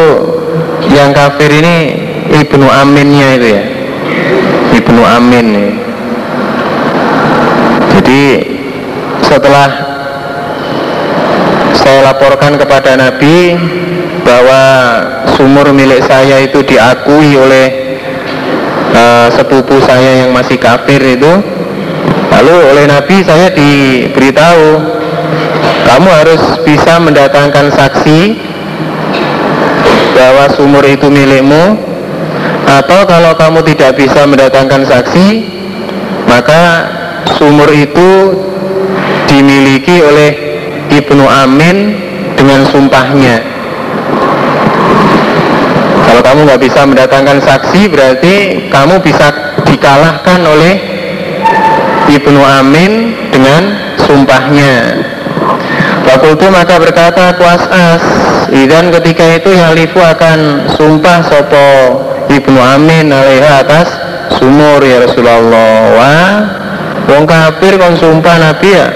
yang kafir ini ibnu aminnya itu ya ibnu amin nih. jadi setelah saya laporkan kepada Nabi bahwa sumur milik saya itu diakui oleh uh, sepupu saya yang masih kafir itu lalu oleh Nabi saya diberitahu kamu harus bisa mendatangkan saksi bahwa sumur itu milikmu atau kalau kamu tidak bisa mendatangkan saksi maka sumur itu dimiliki oleh Ibnu Amin dengan sumpahnya. Kalau kamu nggak bisa mendatangkan saksi berarti kamu bisa dikalahkan oleh Ibnu Amin dengan sumpahnya Fakultu maka berkata kuasas Dan ketika itu Halifu akan sumpah sopo Ibnu Amin alaiha atas sumur ya Rasulullah. Wah Wong kafir kon sumpah Nabi ya?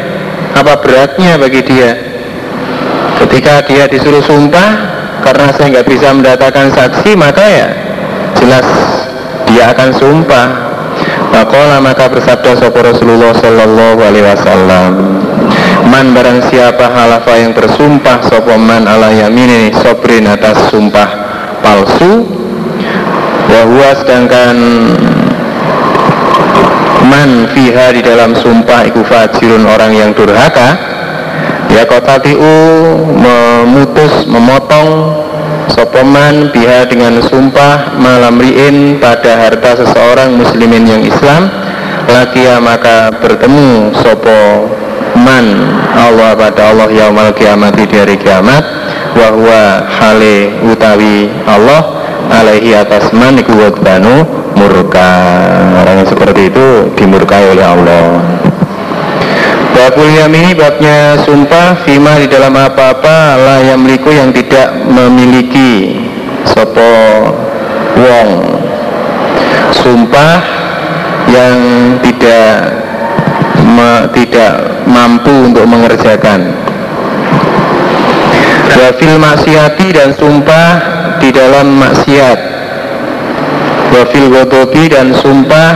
Apa beratnya bagi dia? Ketika dia disuruh sumpah Karena saya nggak bisa mendatangkan saksi Maka ya jelas dia akan sumpah. Makola maka bersabda sopo Rasulullah Sallallahu Alaihi Wasallam Man barang siapa halafa yang bersumpah sopoman ala yamini sobrin atas sumpah palsu. Wahua sedangkan Man fiha di dalam sumpah iku fajirun orang yang durhaka Ya kotatiu memutus, memotong Sopoman biha dengan sumpah malam riin pada harta seseorang muslimin yang Islam laki maka bertemu sopo man Allah pada Allah yaumal kiamat di hari kiamat wahwa hale utawi Allah alaihi atas man iku banu murka. Orang yang seperti itu dimurkai oleh Allah. Babul yamini babnya sumpah Fima di dalam apa-apa lah yang meliku yang tidak memiliki Sopo wong. Sumpah yang tidak me, tidak mampu untuk mengerjakan. Wafil maksiati dan sumpah di dalam maksiat. Wafil godobi dan sumpah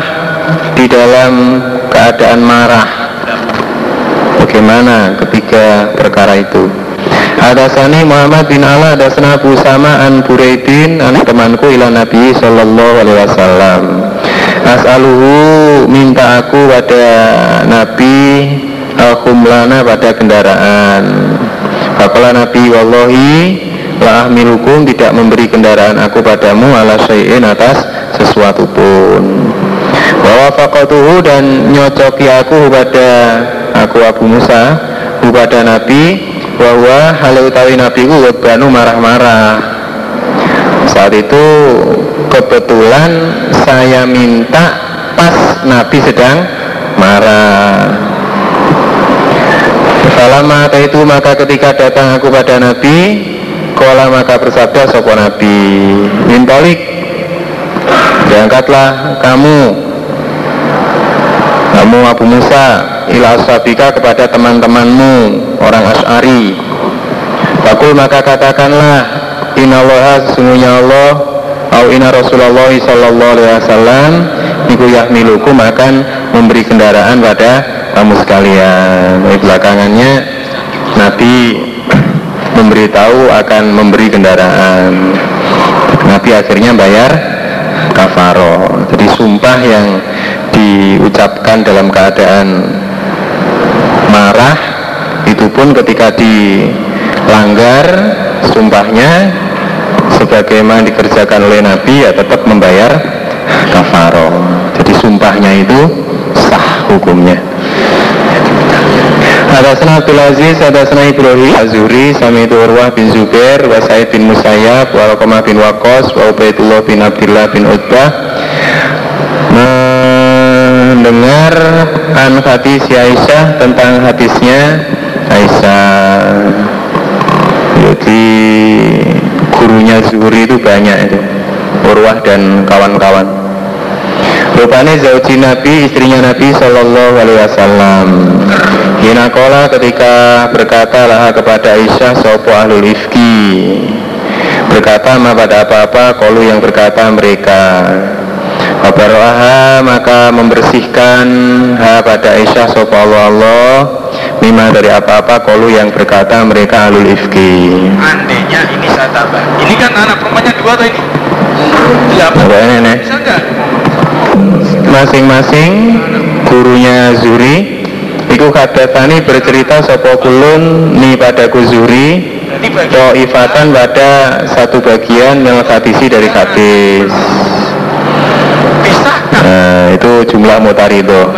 di dalam keadaan marah. Bagaimana ketiga perkara itu? Hadasani Muhammad bin Allah Hadasana Abu Sama an Buraidin Anak temanku ila Nabi Sallallahu Alaihi Wasallam As'aluhu minta aku pada Nabi Al-Khumlana pada kendaraan. Fakola Nabi Wallahi La ahmilukum tidak memberi kendaraan aku padamu ala syai'in atas sesuatu pun. Bahwa fakotuhu dan nyocoki aku pada aku Abu Musa kepada Nabi bahwa hal utawi Nabi ku banu marah-marah saat itu kebetulan saya minta pas Nabi sedang marah. Selama itu maka ketika datang aku pada Nabi Kola maka bersabda sopo Nabi Mintolik Diangkatlah kamu Kamu Abu Musa ila ashabika kepada teman-temanmu orang Ash'ari Fakul maka katakanlah Innallaha sesungguhnya Allah. Au inna Rasulullah sallallahu alaihi wasallam. Iku yahmilukum akan memberi kendaraan pada kamu sekalian. Di belakangannya Nabi memberitahu akan memberi kendaraan. Nabi akhirnya bayar kafaro Jadi sumpah yang diucapkan dalam keadaan marah itu pun ketika dilanggar sumpahnya sebagaimana dikerjakan oleh Nabi ya tetap membayar kafaro jadi sumpahnya itu sah hukumnya. Hadasana Abdul Aziz, Hadasana Ibrahim Azuri, Sami itu Urwah bin Zubair, wa Said bin Musayyab, wa Rokomah bin Wakos, wa Ubaidullah bin Abdullah bin Utbah. Mendengar an hadis Aisyah tentang hadisnya Aisyah. Jadi gurunya Zuhri itu banyak itu. Urwah dan kawan-kawan. Rupanya Zauji Nabi, istrinya Nabi Shallallahu Alaihi Wasallam. Hinakola ketika berkata lah kepada Aisyah Sopo Ahlul Ifki Berkata ma pada apa-apa Kolu yang berkata mereka. Wabaroha maka membersihkan ha pada Aisyah Allah Allah Mima dari apa-apa kolu yang berkata mereka alul ifki Andainya ini saya tambah Ini kan anak perempuannya dua atau ini? Apa ini nih? Bisa enggak? Masing-masing gurunya Zuri Iku kadatani bercerita sopo kulun ni pada Zuri Ifatan pada satu bagian yang hadisi dari hadis Nah, itu jumlah mutarido.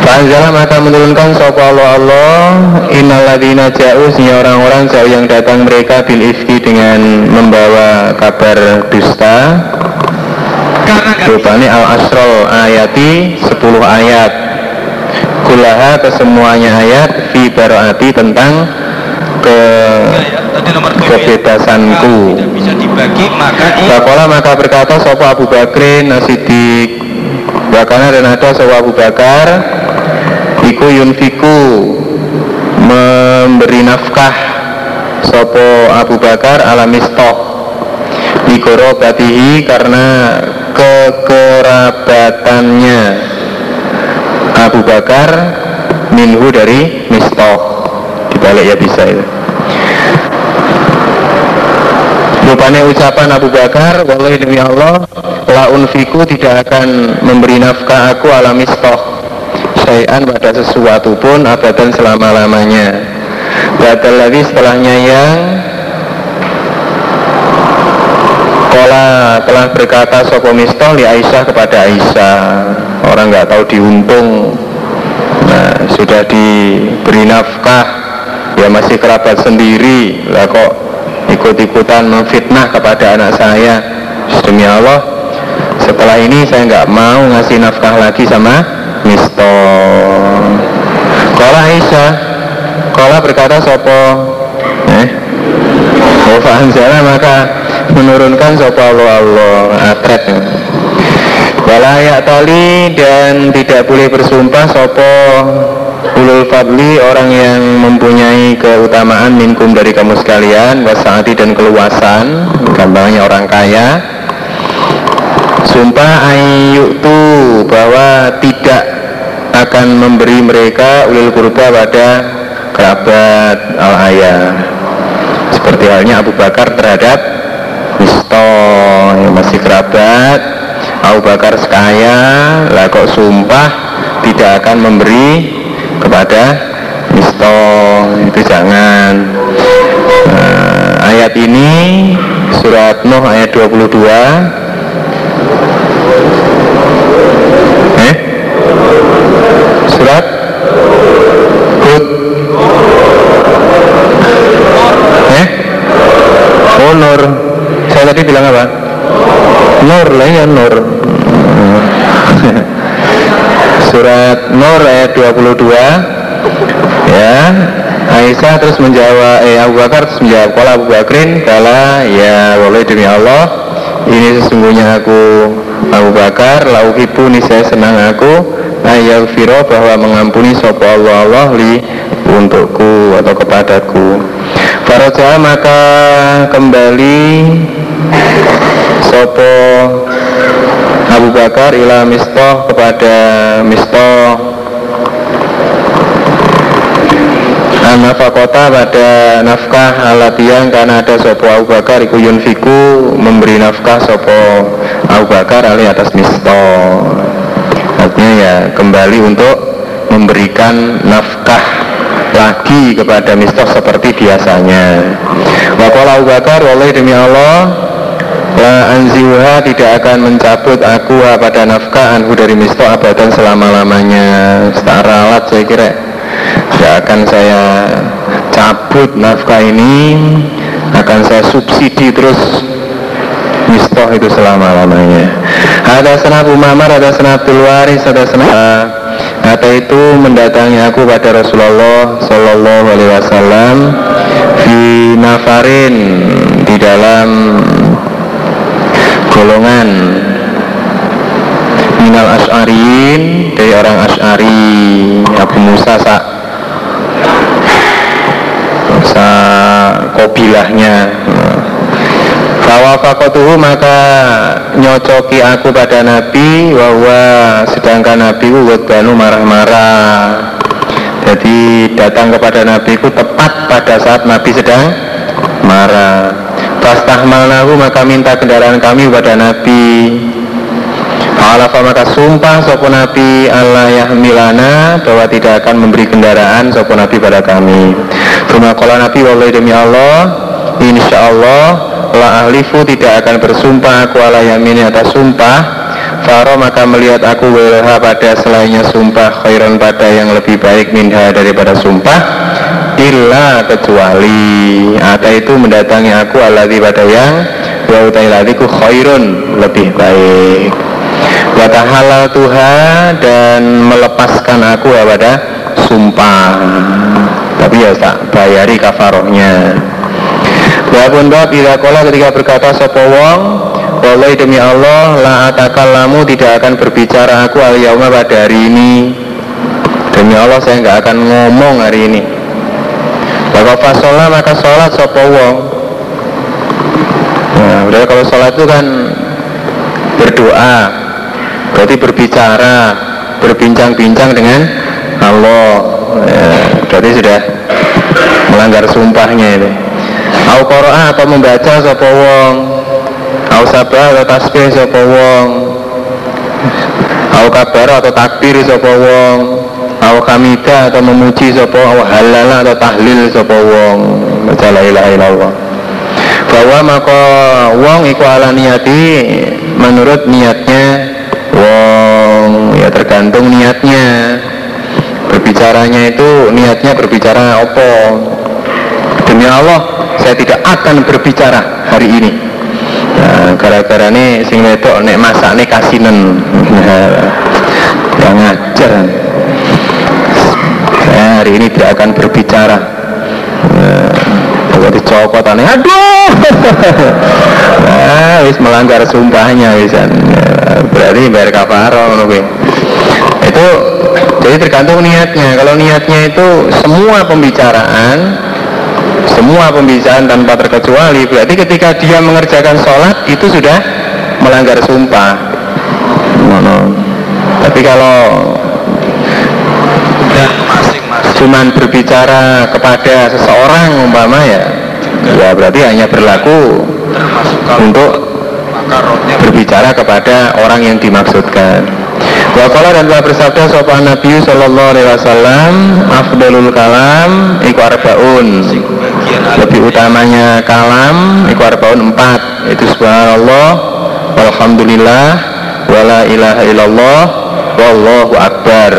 Panjala maka menurunkan sopa Allah Allah Innaladina jauh orang-orang jauh yang datang mereka bil ifki dengan membawa kabar dusta. Rupanya al asrol ayati 10 ayat. Kulaha kesemuanya ayat Fi baroati tentang ke kebebasanku. Dibagi maka Bakola maka berkata Sopo Abu Bakrin Nasidik Bakana dan ada Sopo Abu Bakar Iku yunfiku Memberi nafkah Sopo Abu Bakar alamistoh Nikoro batihi karena kekerabatannya. Abu Bakar minhu dari mistoh dibalik ya bisa itu. Rupanya ucapan Abu Bakar Wallahi demi Allah La unfiku tidak akan memberi nafkah aku ala mistoh Sayan pada sesuatu pun abadan selama-lamanya. Batal lagi setelahnya yang Kola telah berkata Sopo Mistol di Aisyah kepada Aisyah. Orang nggak tahu diuntung. Nah sudah diberi nafkah. Ya masih kerabat sendiri. Lah kok ikut-ikutan memfitnah kepada anak saya. Demi Allah Setelah ini saya nggak mau ngasih nafkah lagi sama Mistol Kola Aisyah. Kola berkata Sopo? Eh? Oh sana maka menurunkan sopa Allah Allah atret. Walayak tali dan tidak boleh bersumpah sopo ulul fadli orang yang mempunyai keutamaan minkum dari kamu sekalian wasaati dan keluasan gampangnya orang kaya sumpah ayyuktu bahwa tidak akan memberi mereka ulul kurba pada kerabat al ayah seperti halnya Abu Bakar terhadap Misto yang masih kerabat. Abu Bakar sekaya lah kok sumpah tidak akan memberi kepada Misto. Itu jangan. Nah, ayat ini surat Nuh ayat 22 bilang apa Nur lah ya Nur. Surat Nur ayat 22 ya. Aisyah terus menjawab eh Abu Bakar terus menjawab kalau Abu Bakrin kala ya boleh demi Allah ini sesungguhnya aku Abu Bakar lauhibu nih saya senang aku ayat firo bahwa mengampuni sopo Allah Allah li untukku atau kepadaku Faraja maka kembali Sopo Abu Bakar ila mistoh kepada mistoh Nafakota pada nafkah alatiang karena ada sopo Abu Bakar iku yunfiku memberi nafkah sopo Abu Bakar ali atas mistoh artinya ya kembali untuk memberikan nafkah lagi kepada mistoh seperti biasanya. Wakola Abu Bakar oleh demi Allah La anziuha tidak akan mencabut aku pada nafkah anhu dari mistoh abadan selama-lamanya. Setara alat saya kira tidak akan saya cabut nafkah ini akan saya subsidi terus mistoh itu selama-lamanya. Ada senap umamar, ada senap tulwaris, ada senap Kata itu mendatangi aku pada Rasulullah Sallallahu Alaihi Wasallam di nafarin di dalam golongan minal as'arin dari orang as'ari Abu Musa sa sa kobilahnya Fawafakotuhu maka nyocoki aku pada Nabi bahwa sedangkan Nabi banu marah-marah. Jadi datang kepada Nabi ku tepat pada saat Nabi sedang marah. Fastahmalnahu maka minta kendaraan kami kepada Nabi. Alafa maka sumpah sopo Nabi Allah yahmilana bahwa tidak akan memberi kendaraan sopo Nabi pada kami. Cuma kalau Nabi wallahi demi Allah, insya Allah la ahlifu tidak akan bersumpah aku ala yamini atas sumpah. Faro maka melihat aku welha pada selainnya sumpah khairan pada yang lebih baik minha daripada sumpah. Illa kecuali ada itu mendatangi aku alati pada yang wa utailatiku khairun lebih baik. Halal Tuhan dan melepaskan aku pada sumpah. Tapi ya tak bayari kafarohnya Walaupun bab bila kola ketika berkata sopo wong? Demi Allah La atakallamu tidak akan berbicara aku al yauma pada hari ini. Demi Allah saya nggak akan ngomong hari ini. Bapak fasolah maka sholat sopo wong? Nah udah kalau sholat itu kan Berdoa Berarti berbicara Berbincang-bincang dengan Allah. Ya, Berarti sudah melanggar sumpahnya ini Au Qur'an atau membaca sapa wong? Au sabah atau tasbih sapa wong? Au kabar atau takbir sapa wong? Au hamida atau memuji sapa Au halala atau tahlil sapa wong? Baca la ilaha illallah. Bahwa maka wong iku ala niati menurut niatnya wong. Ya tergantung niatnya. Berbicaranya itu niatnya berbicara apa demi Allah saya tidak akan berbicara hari ini. Nah, gara-gara ini sing wedok nek masak nih kasinen. Nah, yang ngajar. Saya hari ini tidak akan berbicara. Nah, dicopot aneh, aduh! Nah, wis melanggar sumpahnya wisan berarti bayar kafaro itu jadi tergantung niatnya. Kalau niatnya itu semua pembicaraan semua pembicaraan tanpa terkecuali. Berarti ketika dia mengerjakan sholat itu sudah melanggar sumpah. Mono. tapi kalau cuman berbicara kepada seseorang umpama ya ya berarti hanya berlaku untuk berbicara kepada orang yang dimaksudkan Wakala dan telah bersabda sopan Nabi Sallallahu Alaihi Wasallam Afdalul kalam iku arbaun. Lebih utamanya kalam iku arbaun empat Itu subhanallah Walhamdulillah Wala ilaha illallah Wallahu akbar.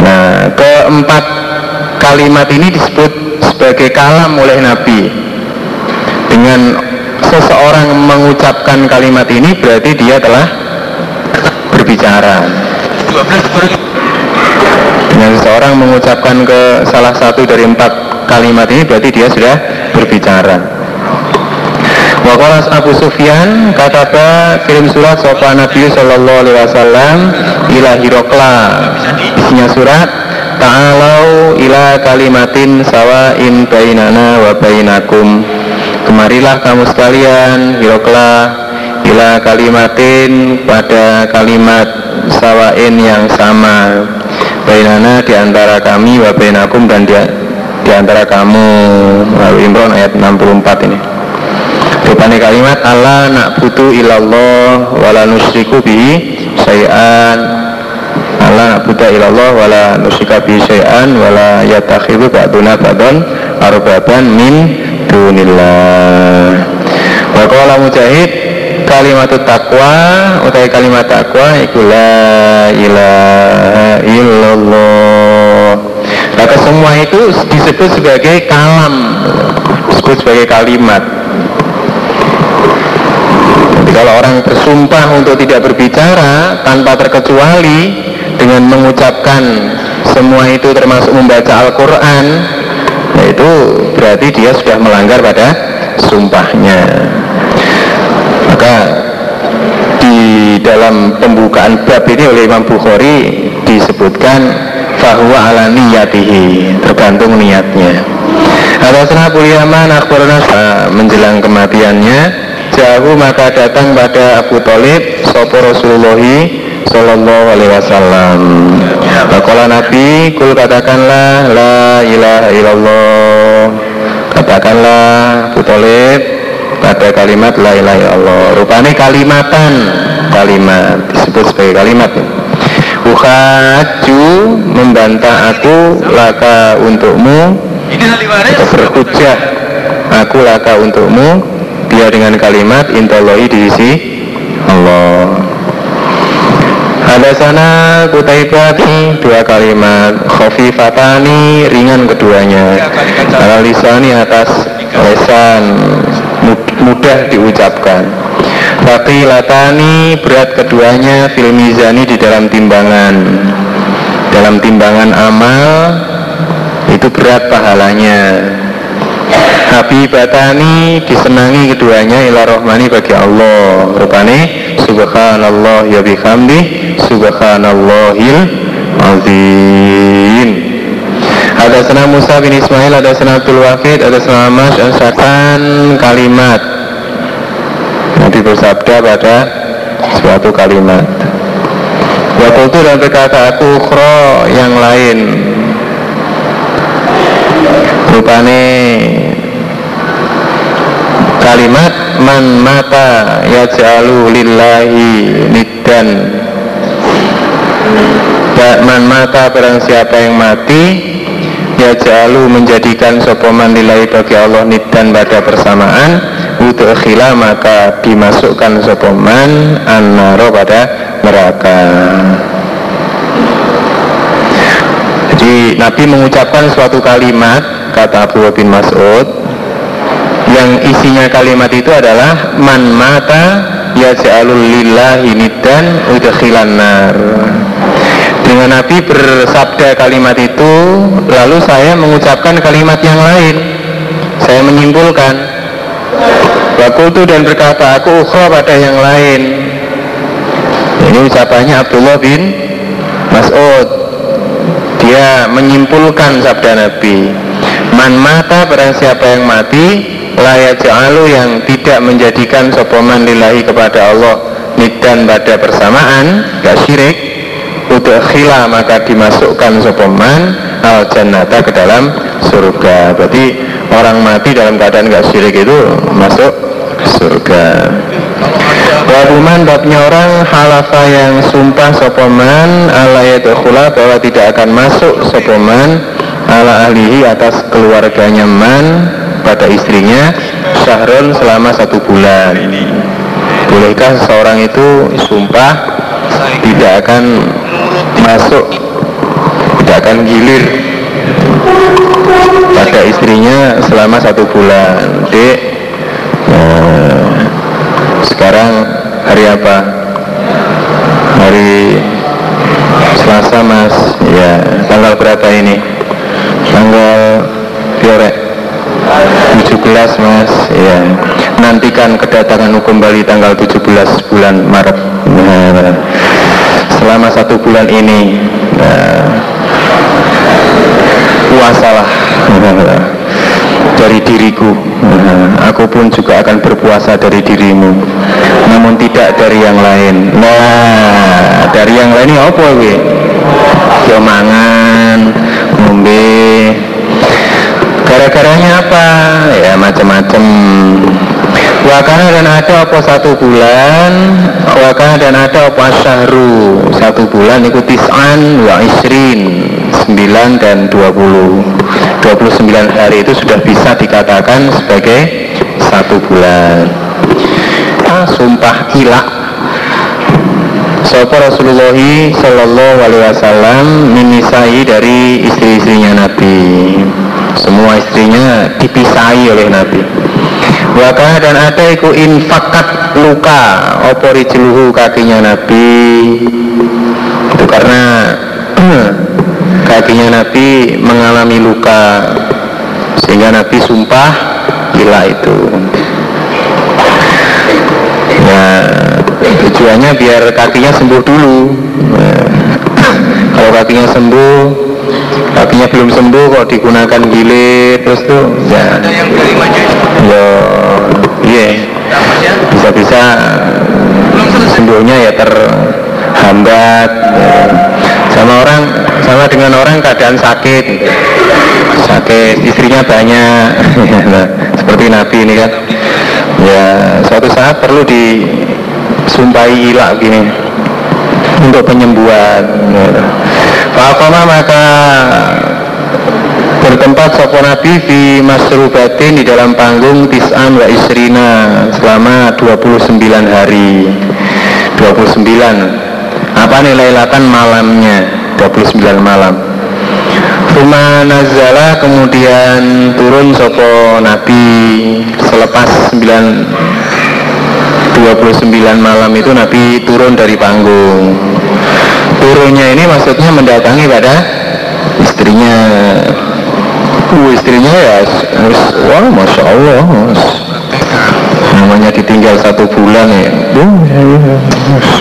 Nah keempat kalimat ini disebut sebagai kalam oleh Nabi. Dengan seseorang mengucapkan kalimat ini berarti dia telah berbicara. Dengan seseorang mengucapkan ke salah satu dari empat kalimat ini berarti dia sudah berbicara. Wakalas Abu Sufyan kataba kirim surat sopan Nabi Sallallahu Alaihi Wasallam ila Hirokla. Isinya surat Ta'alau ila kalimatin sawain bainana wa bainakum. Kemarilah kamu sekalian Hirokla ila kalimatin pada kalimat sawain yang sama bainana di antara kami wa bainakum dan di, di antara kamu. Lalu Imran ayat 64 ini. Rupanya kalimat Allah nak butuh ilallah wala nusyriku bihi sayan Allah nak butuh ilallah wala nusyrika bihi sayan wala yatakhidu ba'duna ba'don arbaban min dunillah. Wa mujahid kalimat takwa utai kalimat takwa iku la ilaha illallah. Maka semua itu disebut sebagai kalam disebut sebagai kalimat. Jadi kalau orang bersumpah untuk tidak berbicara tanpa terkecuali dengan mengucapkan semua itu termasuk membaca Al-Quran itu berarti dia sudah melanggar pada sumpahnya di dalam pembukaan bab ini oleh Imam Bukhari disebutkan bahwa ala niyatihi tergantung niatnya Hadasana Abu Yaman akhbarana menjelang kematiannya jauh maka datang pada Abu Talib sopo Rasulullahi Sallallahu Alaihi Wasallam. Bakola Nabi, kul katakanlah la ilaha illallah. Katakanlah Abu Talib pada kalimat la ilaha illallah. Rupanya kalimatan kalimat disebut sebagai kalimat. Uhaju membantah aku laka untukmu. Atau berhujah aku laka untukmu. Dia dengan kalimat intoloi diisi Allah. Ada sana kutaibah dua kalimat. Khofifatani ringan keduanya. Ala lisani atas lesan mudah diucapkan. Tapi latani berat keduanya fil mizani di dalam timbangan. Dalam timbangan amal itu berat pahalanya. Habibatani disenangi keduanya ila rohmani bagi Allah. Rupani Subhanallah ya bihamdi Subhanallahil azim ada sana Musa bin Ismail, ada sana Abdul Wahid, ada sana Mas, Ansyakan kalimat. Nabi bersabda pada suatu kalimat. Waktu itu dan berkata aku ukhro yang lain. Rupane kalimat man mata yaj'alu lillahi niddan. Man mata barang siapa yang mati ya jalu menjadikan sopoman nilai bagi Allah nidan pada persamaan. Untuk khila maka dimasukkan sopoman annaro pada neraka. Jadi Nabi mengucapkan suatu kalimat kata Abu bin Mas'ud yang isinya kalimat itu adalah man mata ya ja'alul lillahi nidan udkhilan nar dengan Nabi bersabda kalimat itu lalu saya mengucapkan kalimat yang lain. Saya menyimpulkan Wakultu dan berkata aku ukhra pada yang lain. Ini ucapannya Abdullah bin Mas'ud. Dia menyimpulkan sabda Nabi man mata barang siapa yang mati layak ja'alu yang tidak menjadikan sopoman lillahi kepada Allah nidan pada persamaan gak syirik untuk khila maka dimasukkan sopoman al jannata ke dalam surga. Berarti orang mati dalam keadaan gak syirik itu masuk surga. Wabuman babnya orang halafa yang sumpah sopoman ala yadukhula bahwa tidak akan masuk sopoman ala ahlihi atas keluarganya man pada istrinya syahrul selama satu bulan. Bolehkah seseorang itu sumpah tidak akan masuk tidak akan gilir. Pada istrinya selama satu bulan dek. Nah, sekarang hari apa? Hari Selasa mas. Ya tanggal berapa ini? Tanggal Fiore 17 mas. Ya nantikan kedatangan hukum Bali tanggal 17 bulan Maret. Nah, selama satu bulan ini. Nah, puasalah. Dari diriku. Aku pun juga akan berpuasa dari dirimu. Namun tidak dari yang lain. Nah dari yang lain ini apa gue mangan ngombe. Gara-garanya apa? Ya macam-macam wakana dan ada apa satu bulan? Wakana dan ada apa syahru satu bulan itu tis'an wa isrin 9 dan 20 29 hari itu sudah bisa dikatakan sebagai satu bulan. Ah, sumpah ilah Sopo Rasulullah Sallallahu Alaihi Wasallam minisai dari istri-istrinya Nabi. Semua istrinya dipisahi oleh Nabi Waka dan ada iku infakat luka. Opori celuhu kakinya Nabi? Itu karena kakinya Nabi mengalami luka. Sehingga Nabi sumpah gila itu. Ya tujuannya biar kakinya sembuh dulu. Nah, kalau kakinya sembuh kakinya belum sembuh kok digunakan gilir terus tuh ya. Ada yang dari ya iya. Bisa-bisa sembuhnya ya terhambat ya. sama orang sama dengan orang keadaan sakit. Sakit istrinya banyak. Nah, seperti Nabi ini kan. Ya suatu saat perlu disumpahi ilah gini. Untuk penyembuhan ya. Fakoma maka bertempat sopo nabi di masrubatin di dalam panggung tis'an wa isrina selama 29 hari. 29 apa nilai latan malamnya? 29 malam. Ruma nazala kemudian turun sopo nabi selepas 9 29 malam itu nabi turun dari panggung. Turunnya ini maksudnya mendatangi pada istrinya uh, istrinya ya wah masya Allah namanya ditinggal satu bulan ya.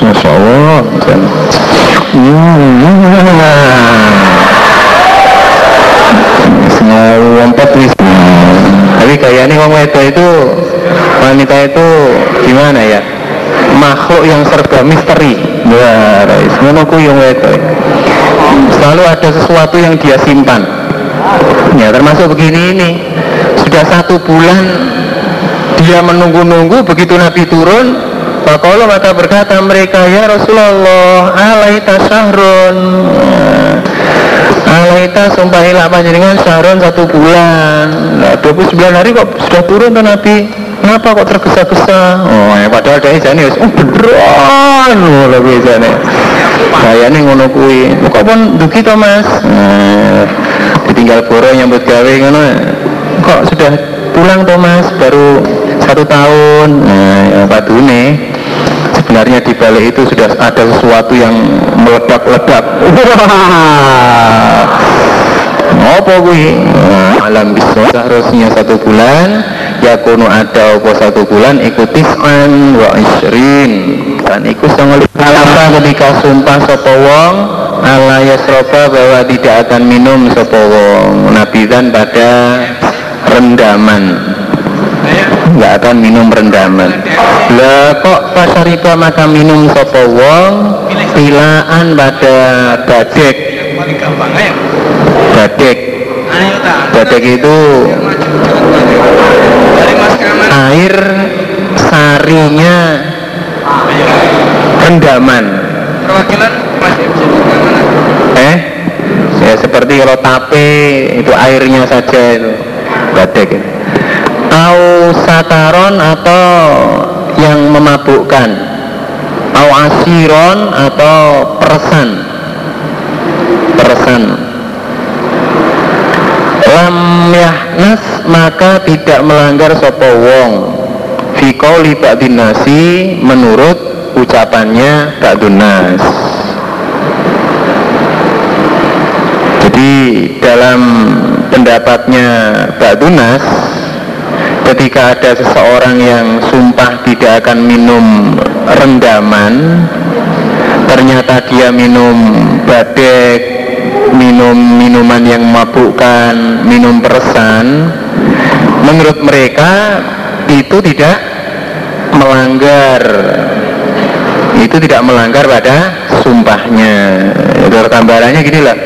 Masya Allah wis tapi kayaknya wong itu itu wanita itu gimana ya? Makhluk yang serba misteri. Ya ngono ku yang itu selalu ada sesuatu yang dia simpan. Ya termasuk begini ini. Sudah satu bulan dia menunggu-nunggu begitu Nabi turun Fakolo maka berkata mereka ya Rasulullah alaita syahrun? Alaita sumpahilah panjenengan syahrun satu bulan. Nah, 29 hari kok sudah turun tuh Nabi. Kenapa kok tergesa-gesa? Oh, ya padahal dari jane wis oh beneran. Lho kuwi jane. Kayane ngono kuwi. Kok pun dugi to Mas? Nah, ditinggal boro nyambut gawe ngono. Kok sudah pulang to Mas? Baru satu tahun. Nah, ya padune sebenarnya di balik itu sudah ada sesuatu yang meledak-ledak. Apa kuwi? Alam bisa seharusnya satu bulan yakunu ada apa satu bulan ikuti an wa isrin. Dan iku sangat kalapa ketika sumpah sapa wong ala yasroba bahwa tidak akan minum sapa wong. Nabidan pada rendaman. Nggak akan minum rendaman. Lah kok pasariba maka minum sapa wong? Pilaan pada ayo tak badek itu air sarinya rendaman. Perwakilan eh? Ya seperti kalau tape itu airnya saja itu. Badek. Itu. au sakaron atau yang memabukkan? Au asiron atau persan? Persan lam yahnas maka tidak melanggar sopo wong. Fi qauli ba'din nasi menurut ucapannya ba'dun nas. Jadi dalam pendapatnya ba'dun nas ketika ada seseorang yang sumpah tidak akan minum rendaman ternyata dia minum badek minum minuman yang memabukkan minum peresan menurut mereka itu tidak melanggar. Itu tidak melanggar pada sumpahnya. Itu gambarannya gini lah.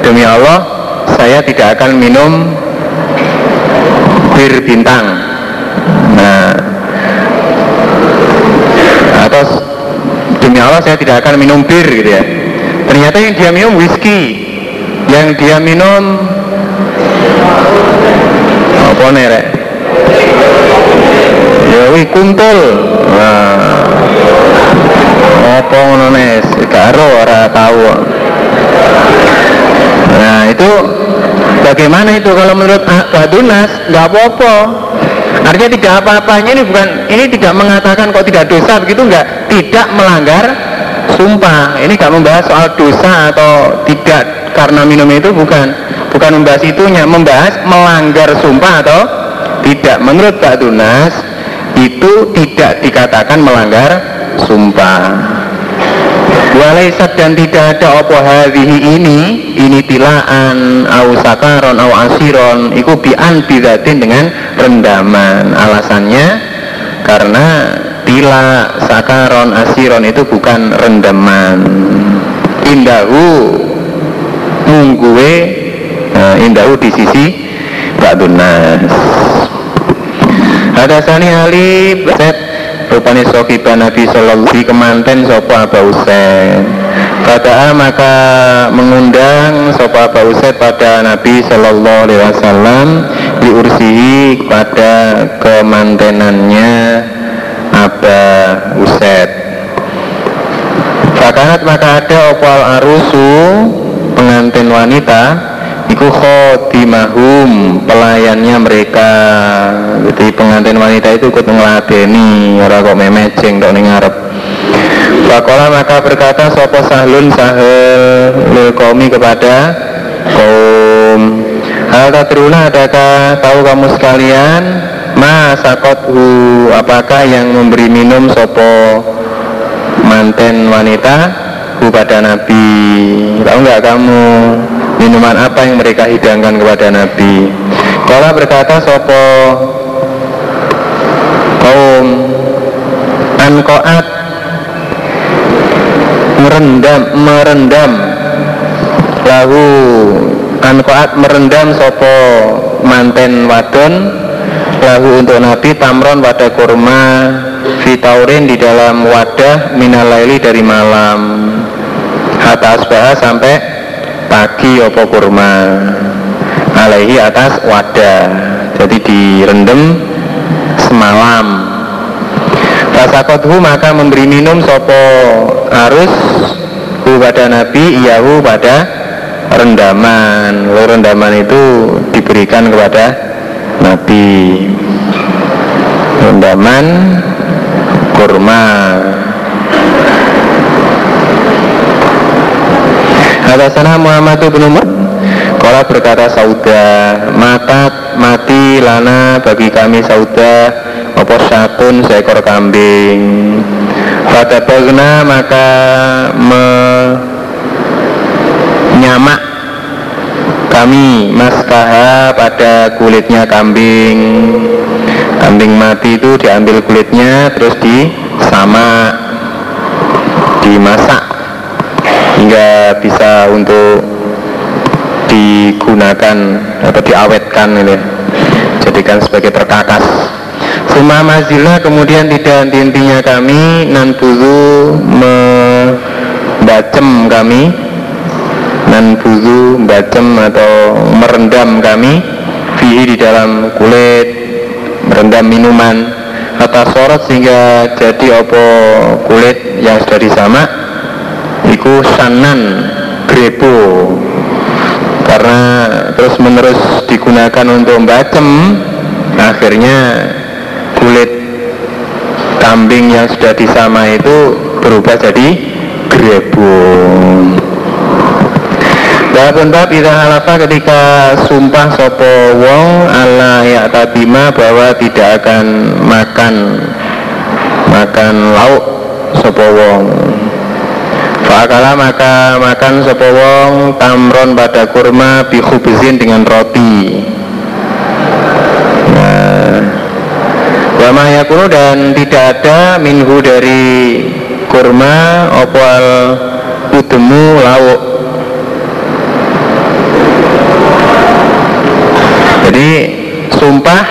Demi Allah saya tidak akan minum bir bintang. Nah atau demi Allah saya tidak akan minum bir gitu ya. Ternyata yang dia minum whisky yang dia minum apa nih rek? Ya kuntul nah, apa ngono karo ora tahu nah itu bagaimana itu kalau menurut Badunas nggak apa-apa. Artinya tidak apa-apanya ini bukan ini tidak mengatakan kok tidak dosa begitu nggak. Tidak melanggar sumpah. Ini nggak membahas soal dosa atau tidak karena minum itu bukan bukan membahas itunya membahas melanggar sumpah atau tidak. Menurut Pak Tunas itu tidak dikatakan melanggar sumpah. Walaisat dan tidak ada opo hadhihi ini ini tilaan au sakaron au asiron iku bi'an bidatin dengan rendaman. Alasannya karena tila sakaron asiron itu bukan rendaman. Indahu mungguwe uh, indahu di sisi Ba'dunas Hadasani Ali Set rupanya sohiba Nabi Sallallahu Alaihi kemanten sopa Aba Usaid Kata maka mengundang sopa Aba pada Nabi Sallallahu Alaihi Wasallam diursihi pada kemantenannya Aba Usaid Fakanat maka ada opal arusu pengantin wanita iku khotimahum pelayannya mereka. Jadi pengantin wanita itu ikut ngeladeni ora kok memecing tok ning ngarep. Fakola maka berkata sopo sahlun sahel lil kepada kaum? Hal tadruna adakah tahu kamu sekalian? Ma sakothu apakah yang memberi minum sopo manten wanita kepada Nabi. Tahu nggak kamu? Minuman apa yang mereka hidangkan kepada Nabi? Kala berkata sopo kaum ankoat merendam merendam. Lahu ankoat merendam sopo manten wadon. Lahu untuk Nabi tamron pada kurma Fitaurin di dalam wadah minalaili dari malam Hatta asbah sampai pagi opo kurma. Alaihi atas wadah. Jadi direndam semalam. Fasakothu maka memberi minum sopo arus hu pada Nabi iyahu pada rendaman. Lalu rendaman itu diberikan kepada Nabi. Rendaman kurma Hadasana Muhammad bin Umar. Kala berkata Sauda Mata mati lana bagi kami Sauda. Apa satun seekor kambing? Pada bagna maka menyamak kami maskaha pada kulitnya kambing. Kambing mati itu diambil kulitnya terus disama dimasak hingga bisa untuk digunakan atau diawetkan ini. Jadikan sebagai perkakas. Suma mazila kemudian tidak intinya kami nan buzu membacem kami. Nan buzu bacem atau merendam kami. Fihi di dalam kulit merendam minuman. Atas sorot sehingga jadi opo kulit yang sudah disamak iku sanan grepo. Karena terus menerus digunakan untuk bacem akhirnya kulit kambing yang sudah disama itu berubah jadi grepo. Babun bab idha halafa ketika sumpah sopo wong ala ya tabima bahwa tidak akan makan makan lauk sopo wong Fakala maka makan sopo wong tamron pada kurma bihubizin dengan roti Nah yakunu dan tidak ada minhu dari kurma opal udemu lauk Jadi sumpah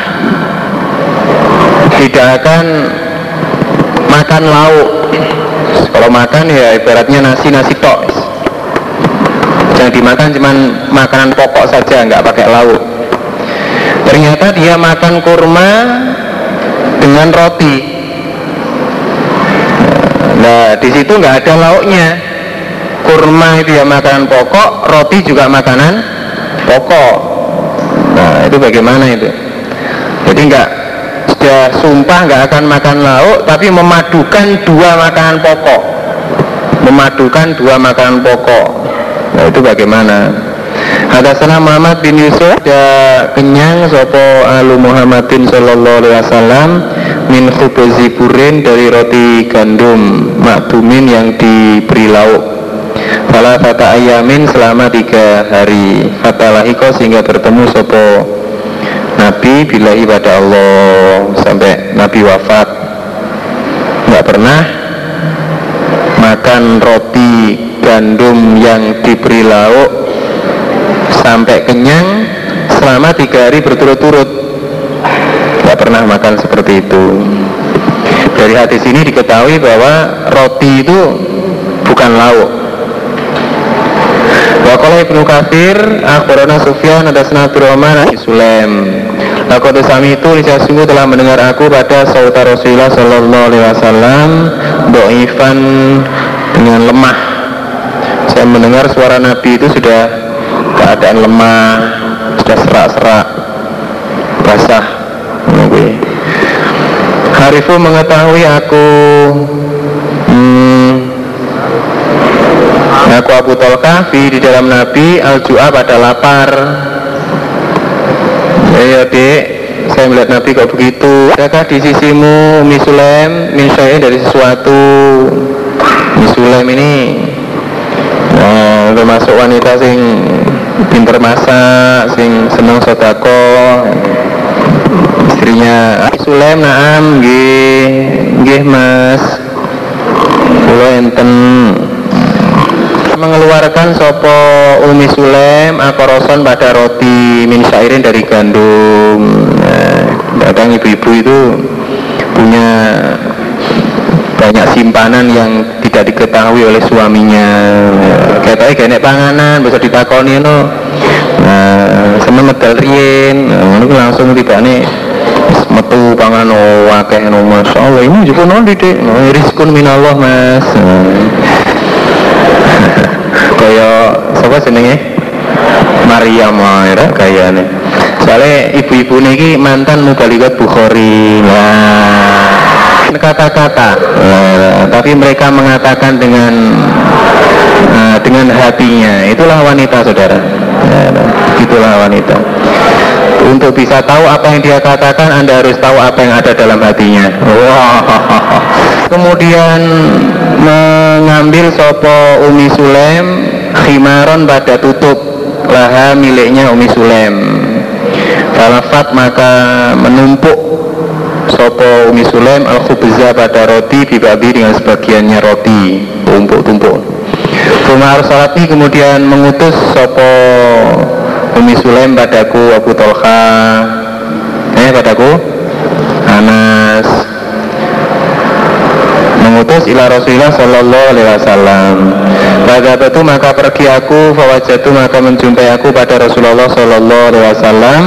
tidak akan makan lauk. Kalau makan ya ibaratnya nasi nasi tok. Yang dimakan cuman makanan pokok saja, nggak pakai lauk. Ternyata dia makan kurma dengan roti. Nah, di situ nggak ada lauknya. Kurma itu ya makanan pokok, roti juga makanan pokok. Nah, itu bagaimana itu? Jadi nggak sudah sumpah nggak akan makan lauk, tapi memadukan dua makanan pokok. Memadukan dua makanan pokok. Nah, itu bagaimana? Hadasana Muhammad bin Yusuf ya kenyang sopo alu Muhammadin sallallahu alaihi wasallam min khubuzi burin dari roti gandum makdumin yang diberi lauk Fala fata ayamin selama tiga hari Fatalahiko sehingga bertemu sopo Nabi bila ibadah Allah Sampai Nabi wafat. Nggak pernah Makan roti gandum yang diberi lauk Sampai kenyang selama tiga hari berturut-turut. Nggak pernah makan seperti itu. Dari hadis ini diketahui bahwa roti itu bukan lauk ibnu Kafir Akhbarana Sufyan ada Abdul Rahman Sulaim Lakukan sami itu Nisya sungguh telah mendengar aku pada Sauta Rasulullah Sallallahu Alaihi Wasallam Do'ifan dengan lemah. Saya mendengar suara Nabi itu sudah Keadaan lemah Sudah serak-serak Basah. Harifu mengetahui aku. Hmm, Aku Abu Tolkafi di dalam Nabi Al-Ju'a pada lapar. Ya ya dek Saya melihat Nabi kok begitu. Adakah di sisimu Umi Sulaim? Syai'in dari sesuatu. Umi Sulaim ini Nah, termasuk wanita sing pinter masak, sing seneng sodako. Istrinya Umi Sulaim naam Gih, gih mas. Kulo enten mengeluarkan sopo Umi Sulaim akoroson pada roti min syairin dari gandum. Nah, kadang ibu-ibu itu punya banyak simpanan yang tidak diketahui oleh suaminya. Kayak kayaknya panganan bisa ditakoni no nah sama medal rien nah, langsung tiba nih metu pangan oh wakeh no masya Allah. Ini juga non didik no minallah mas kaya siapa senengnya Maria Maira kayaknya soalnya ibu-ibu ini mantan mubalikat Bukhari. Nah kata-kata nah, tapi mereka mengatakan dengan uh, dengan hatinya itulah wanita saudara. Nah, itulah wanita. Untuk bisa tahu apa yang dia katakan Anda harus tahu apa yang ada dalam hatinya. Wow. kemudian mengambil sopo Umi Sulem khimaron pada tutup laha miliknya Umi Sulem. Falafat maka menumpuk sopo Umi Sulem al khubza pada roti dibabi dengan sebagiannya roti. Tumpuk-tumpuk. Rumah Arsalati kemudian mengutus sopo Umi Sulaim padaku Abu Tolha eh padaku? Anas. Mengutus ila Rasulullah Sallallahu Alaihi Wasallam pada itu maka pergi aku fawajatu maka menjumpai aku pada Rasulullah Sallallahu Alaihi Wasallam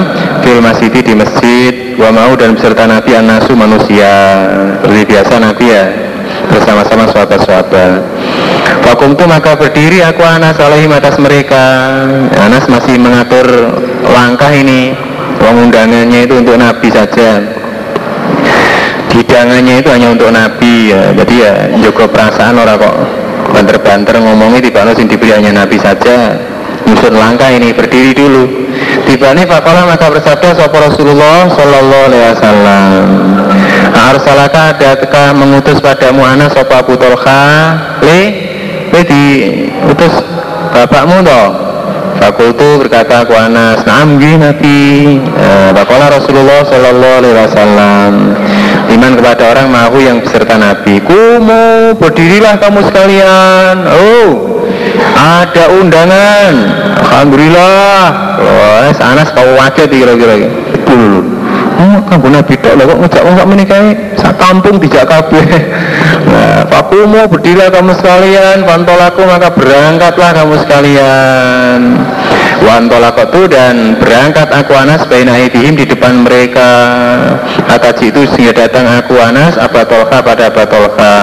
fil masjid di masjid. Wa mau dan beserta Nabi anasu manusia. Seperti biasa Nabi ya bersama-sama sahabat-sahabat. Fakumtu maka berdiri aku Anas alaihim atas mereka. Anas masih mengatur langkah ini. Pengundangannya itu untuk Nabi saja. Hidangannya itu hanya untuk Nabi ya. Jadi ya Joko perasaan orang kok banter-banter ngomongnya tiba sing diberi hanya Nabi saja. Nyusun langkah ini berdiri dulu. Tiba ini fakolah maka bersabda Sopo Rasulullah Sallallahu Alaihi Wasallam Arsalaka adakah mengutus padamu anak Sopo Abu Tolha Le Le diutus bapakmu toh? Fakultu berkata aku Anas. Naam Nabi. Fakolah Rasulullah Sallallahu Alaihi Wasallam Iman kepada orang mahu yang beserta Nabi. Kumu berdirilah kamu sekalian. Oh ada undangan. Alhamdulillah. Wah, Anas kau wajah kira-kira. Betul Oh, kamu nabi tok lah kok ngejak wong sak menikah sak kampung dijak kabeh. Nah, fakumu berdirilah kamu sekalian, pantolaku maka berangkatlah kamu sekalian. Wantolakotu dan berangkat aku Anas baina aidihim di depan mereka. Ataji itu sehingga datang aku Anas abatolka pada abatolka.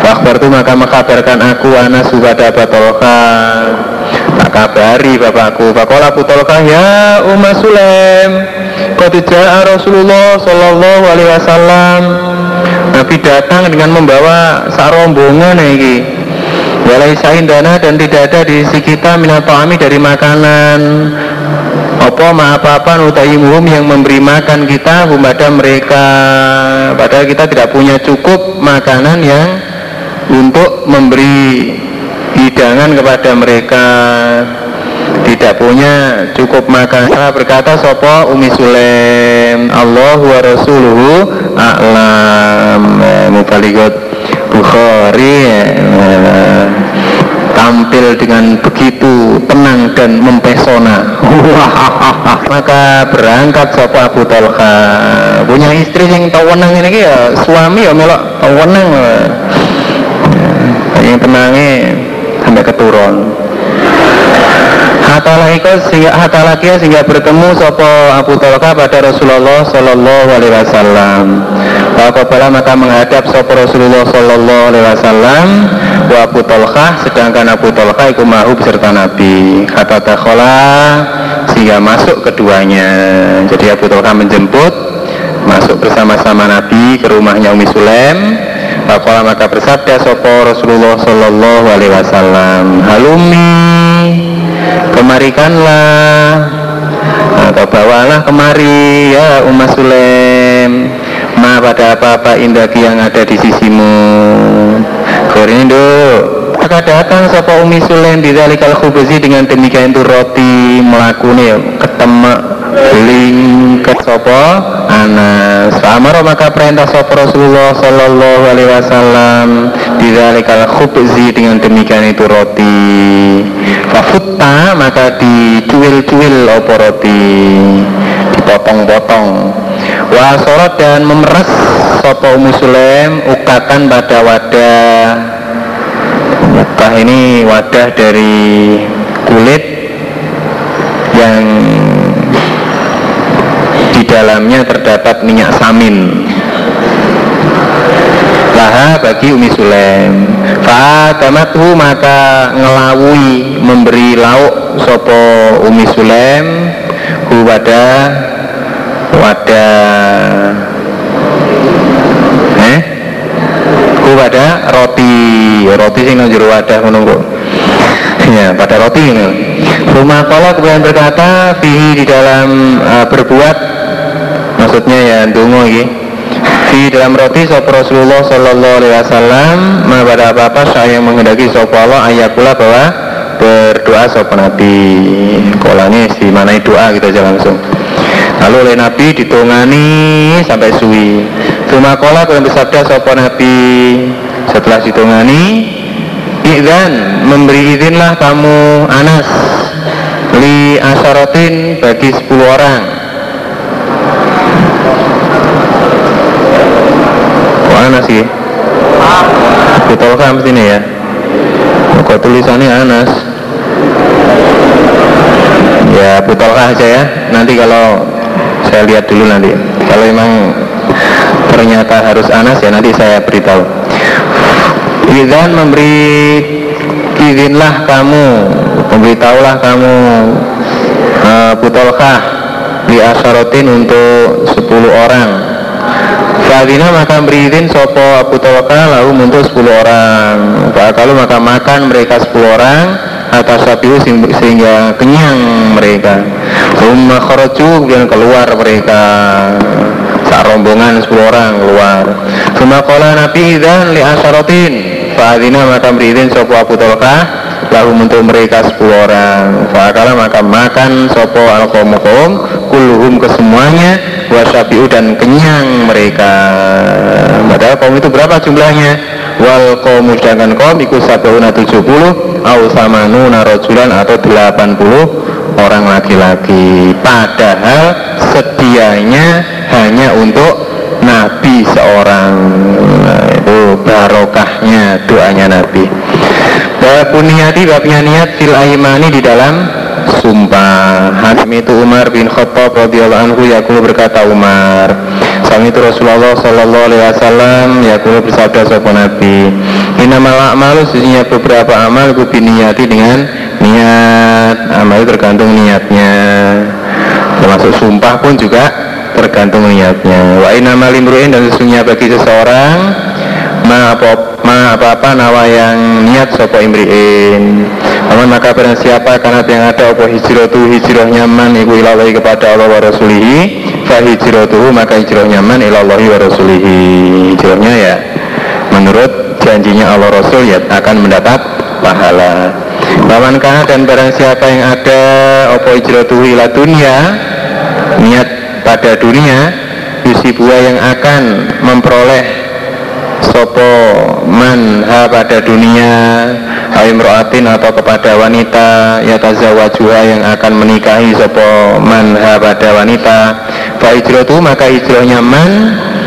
Wakbar itu maka mengkabarkan aku Anas kepada abatolka. Tak kabari bapakku. Fakola putolka ya Umar Sulem. Qad Rasulullah sallallahu alaihi wasallam. Nabi datang dengan membawa sarombongan iki. Walai dana dan tidak ada di sisi kita dari makanan apa ma apa-apa nutaimuhum yang memberi makan kita kepada mereka padahal kita tidak punya cukup makanan yang untuk memberi hidangan kepada mereka tidak punya cukup makan. Saya berkata sopo Umi Sulaim Allah wa Rasuluhu a'lam. Mubaligot Bukhari tampil dengan begitu tenang dan mempesona. Maka berangkat sopo Abu Talha. Punya istri yang tawenang ini ya suami ya melok tawenang yang tenangnya sampai keturun Hatalahiko sehingga hatalakia sehingga bertemu sopo Abu Talha pada Rasulullah Sallallahu Alaihi Wasallam. Wakobala maka menghadap sopo Rasulullah Sallallahu Alaihi Wasallam. Wa Abu Talha sedangkan Abu Talha itu mahu beserta Nabi. Kata takhola sehingga masuk keduanya. Jadi Abu Talha menjemput masuk bersama-sama Nabi ke rumahnya Umi Sulaim. Pakola maka bersabda sopo Rasulullah Sallallahu Alaihi Wasallam. Halumi kemarikanlah. Atau bawalah kemari ya Umma Sulem ma pada apa-apa indaki yang ada di sisimu. Korindo maka datang sapa Umi Sulem di dalikal khubuzi dengan demikian itu roti melakuni ketemak lingkat sopo Anas. Amaro maka perintah sopo Rasulullah Sallallahu Alaihi Wasallam di dalikal khubzi dengan demikian itu roti Fafutta maka dicuil-cuil opo roti dipotong-potong. Wasorot dan memeras sopo musulem ukatan pada wadah. Ukah ini wadah dari kulit yang di dalamnya terdapat minyak samin. Laha bagi Umi Sulaim Fa'adamatu maka ngelawui memberi lauk sopo Umi Sulaim hu wadah wadah eh? Hu wadah roti roti sing nang jero wadah kok. Ya pada roti ini rumah kolak kemudian berkata fihi di dalam uh, berbuat maksudnya ya dungo ini di dalam roti sop Rasulullah Sallallahu Alaihi Wasallam ma pada apa apa saya menghendaki sop Allah ayakula bahwa berdoa sop Nabi. Kolanya si mana doa gitu aja langsung. Lalu oleh Nabi ditungani sampai suwi. Cuma kola yang bersabda sop Nabi. Setelah ditungani Izan memberi izinlah kamu Anas li asyarotin bagi 10 orang Anas sih? Kan mesti nih ya? Kok tulisannya Anas? Ya Butolkah aja ya Nanti kalau saya lihat dulu nanti Kalau memang ternyata harus Anas ya nanti saya beritahu Izan memberi izinlah kamu Memberitahulah kamu uh, Butolkah Di asyarotin untuk 10 orang Fadina maka beri sopo Abu Tawakal lalu untuk 10 orang. Kalau maka makan mereka 10 orang atas sapiu sehingga kenyang mereka. Umma kharaju kemudian keluar mereka. Saat rombongan 10 orang keluar. Suma kola Nabi dan li asyarotin. Fadina maka beri izin sopo Abu Tawakal lalu untuk mereka 10 orang. Fakala maka makan sopo al kulluhum kesemuanya wasabiu dan kenyang mereka. Padahal kaum itu berapa jumlahnya? Wal kaum sedangkan kaum ikut sabauna 70 au samanu narojulan atau 80 orang laki-laki. Padahal sedianya hanya untuk Nabi seorang. Nah, itu barokahnya doanya Nabi. Babun niati babnya niat fil aimani di dalam sumpah Hakim itu Umar bin Khattab radhiyallahu anhu yakulu berkata Umar Sami itu Rasulullah sallallahu alaihi wasallam yakulu bersabda sapa Nabi Inamal a'malu sesungguhnya beberapa amal ku biniyati dengan niat. Amal itu tergantung niatnya. Termasuk sumpah pun juga tergantung niatnya. Wa inamal imru'in dan sesungguhnya bagi seseorang ma apa ma apa apa nawa yang niat sopo imriin. Aman maka barang siapa karena yang ada apa hijratu hijrahnya man iku ilallahi kepada Allah wa rasulihi. Fa hijratuhu maka hijrahnya man ilallahi wa rasulihi. Hijrahnya ya menurut janjinya Allah Rasul ya akan mendapat pahala. Lawan kana dan barang siapa yang ada apa hijratuhu ila dunia niat pada dunia yusibua yang akan memperoleh sopo man ha pada dunia Aimroatin atau kepada wanita ya tazawajuha yang akan menikahi sopo man ha pada wanita. Fa hijratu maka hijrahnya man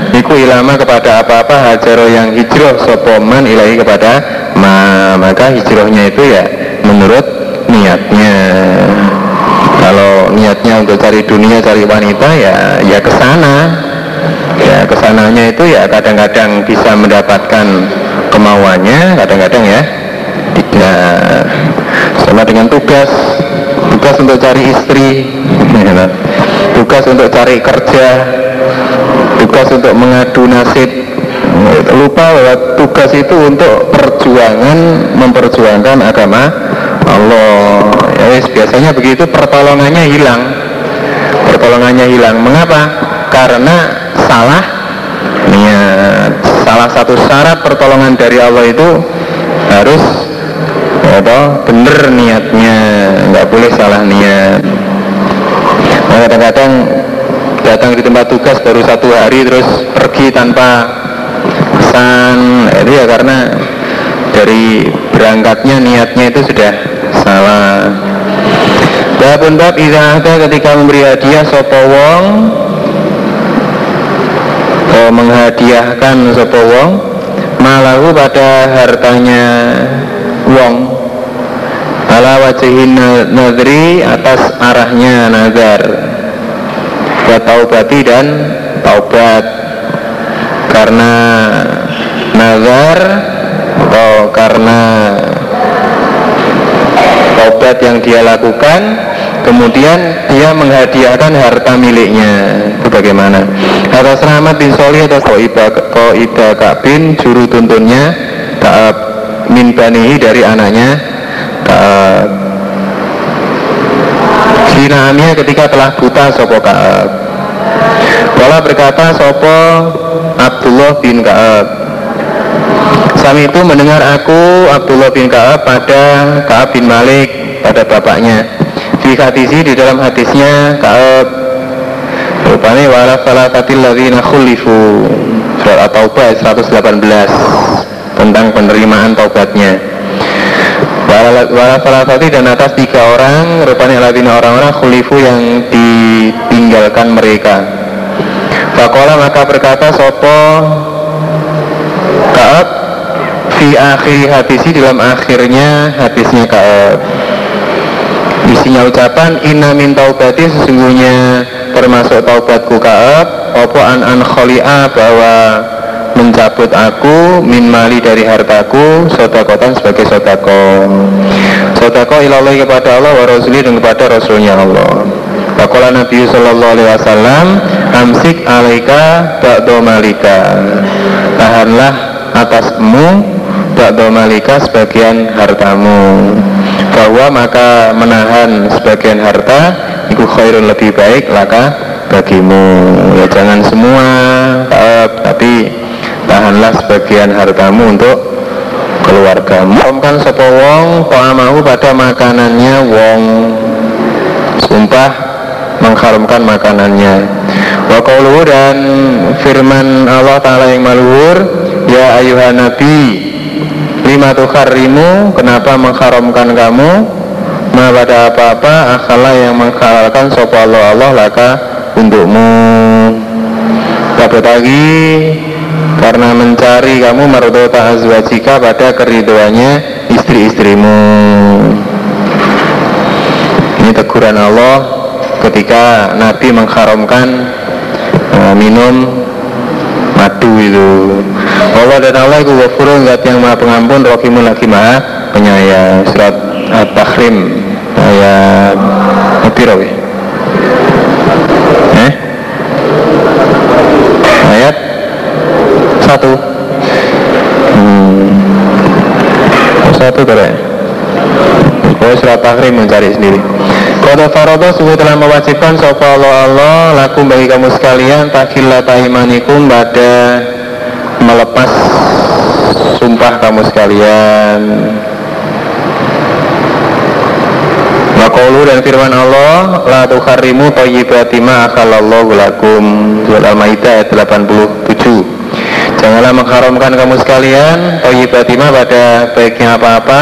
Iku ilama kepada apa-apa hajaro yang hijrah sopo man ilahi kepada ma. Maka hijrahnya itu ya menurut niatnya. Kalau niatnya untuk cari dunia cari wanita ya ya ke sana ya ke sananya itu ya kadang-kadang bisa mendapatkan kemauannya kadang-kadang ya tidak. Sama dengan tugas tugas untuk cari istri ya, tugas untuk cari kerja tugas untuk mengadu nasib. Lupa bahwa tugas itu untuk perjuangan memperjuangkan agama Allah. Ya biasanya begitu pertolongannya hilang. Pertolongannya hilang. Mengapa? Karena salah. Niat. Salah satu syarat pertolongan dari Allah itu harus apa bener niatnya. Nggak boleh salah niat. Nah, kadang-kadang datang di tempat tugas baru satu hari terus pergi tanpa pesan. Itu ya karena dari berangkatnya niatnya itu sudah salah. Babun bab idza ketika memberi hadiah sapa wong menghadiahkan sapa wong malahu pada hartanya wong. Ala wajihin nadri atas arahnya nazar. Buat taubati dan taubat. Karena nazar atau karena taubat yang dia lakukan kemudian dia menghadiahkan harta miliknya. Itu bagaimana atas Rahmat bin Solih atas Koiba, Koiba Kabin juru tuntunnya Ta'ab min banihi dari anaknya Ta'ab Sinamia ketika telah buta Sopo Ka'ab. Wala berkata Sopo Abdullah bin Ka'ab? Sami itu mendengar aku Abdullah bin Ka'ab pada Ka'ab bin Malik pada bapaknya Fi hadisi di dalam hadisnya Ka'ab Rupanya wala falatatil ladhina khulifu. Surat At-Taubah 118 Tentang penerimaan taubatnya. Wala falatati dan atas tiga orang Rupanya ladhina orang-orang khulifu yang ditinggalkan mereka. Fakola maka berkata Sopo Ka'ab Fi akhir hadisi dalam akhirnya hadisnya Ka'ab Isinya ucapan Inna min taubati sesungguhnya termasuk taubatku Ka'ab. Opo an an kholi'a bahwa mencabut aku min mali dari hartaku sodakotan sebagai sodako. Sodako ilallah kepada Allah wa rasuli dan kepada rasulnya Allah. Pakola Nabi Sallallahu Alaihi Wasallam Amsik alaika ba'do malika. Tahanlah atasmu ba'do malika sebagian hartamu bahwa maka menahan sebagian harta itu khairun lebih baik laka bagimu. Ya jangan semua tapi tahanlah sebagian hartamu untuk keluargamu. Omkan sopo wong amahu pada makanannya? Wong. Sumpah mengharamkan makanannya. Wa dan firman Allah Ta'ala yang maluhur ya ayuhan nabi lima tuharrimu kenapa mengharamkan kamu? Ma pada apa-apa akala yang menghalalkan sopo Allah Allah laka untukmu. Dapat lagi karena mencari kamu mardota azwajika pada keriduannya istri-istrimu. Ini teguran Allah ketika Nabi mengharamkan uh, minum madu itu Allah dan Allah itu wafurun zat yang maha pengampun rohimun lagi maha penyayang. Surat At-Tahrim ayat apa eh? Ayat satu. Hmm. satu terus Oh surat Tahrim mencari sendiri. Kota farodo sungguh telah mewajibkan Sofa Allah Allah Lakum bagi kamu sekalian Takilata imanikum pada Melepas Sumpah kamu sekalian. Waqaulu dan firman Allah La tukharrimu tayyibati ma akhalallahu lakum. Surat Al-Ma'idah ayat 87 Janganlah mengharamkan kamu sekalian Tayyibati ma pada baiknya apa-apa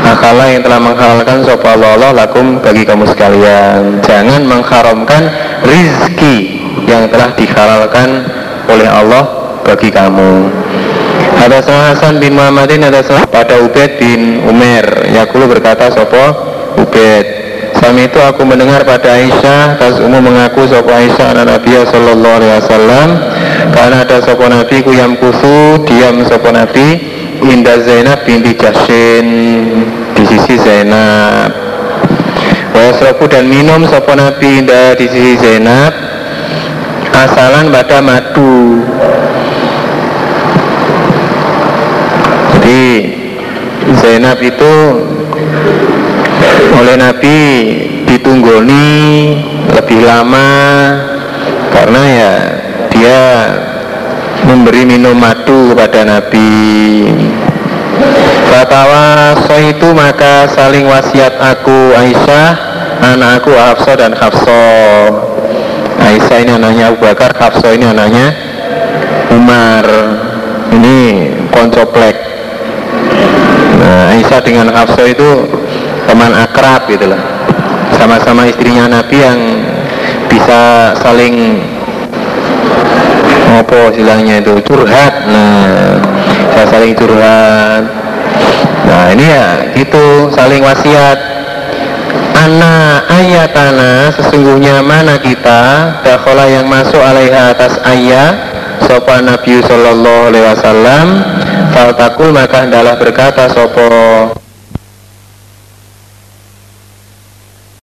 akala yang telah menghalalkan sopa Allah lakum bagi kamu sekalian. Jangan mengharamkan rizki yang telah dihalalkan oleh Allah bagi kamu. Ada salah Hasan bin Muhammadin ada salah pada Ubed bin Umar Yakulu berkata sopo Ubed Sami itu aku mendengar pada Aisyah Tas umum mengaku sopo Aisyah anak Nabi Sallallahu Alaihi Wasallam. Karena ada sopo Nabi yang kusu Diam sopo Nabi Indah Zainab binti Jashin di sisi Zainab. Wasrobu dan minum sopo Nabi indah di sisi Zainab. Asalan pada madu Jadi Zainab itu oleh Nabi ditunggoni lebih lama karena ya dia memberi minum madu kepada Nabi. Batawa itu maka saling wasiat aku Aisyah anak aku Hafsah dan Hafsah Aisyah ini anaknya Abu Bakar Hafsah ini anaknya Umar. Ini koncoplek Aisyah dengan Hafsah itu teman akrab gitu lah sama-sama istrinya Nabi yang bisa saling apa istilahnya itu curhat. Nah saya saling curhat. Nah ini ya gitu saling wasiat. Ana ayatana sesungguhnya mana kita dakhala yang masuk alaiha atas ayat sopa Nabi sallallahu alaihi wasallam faltakul maka hendaklah berkata sopo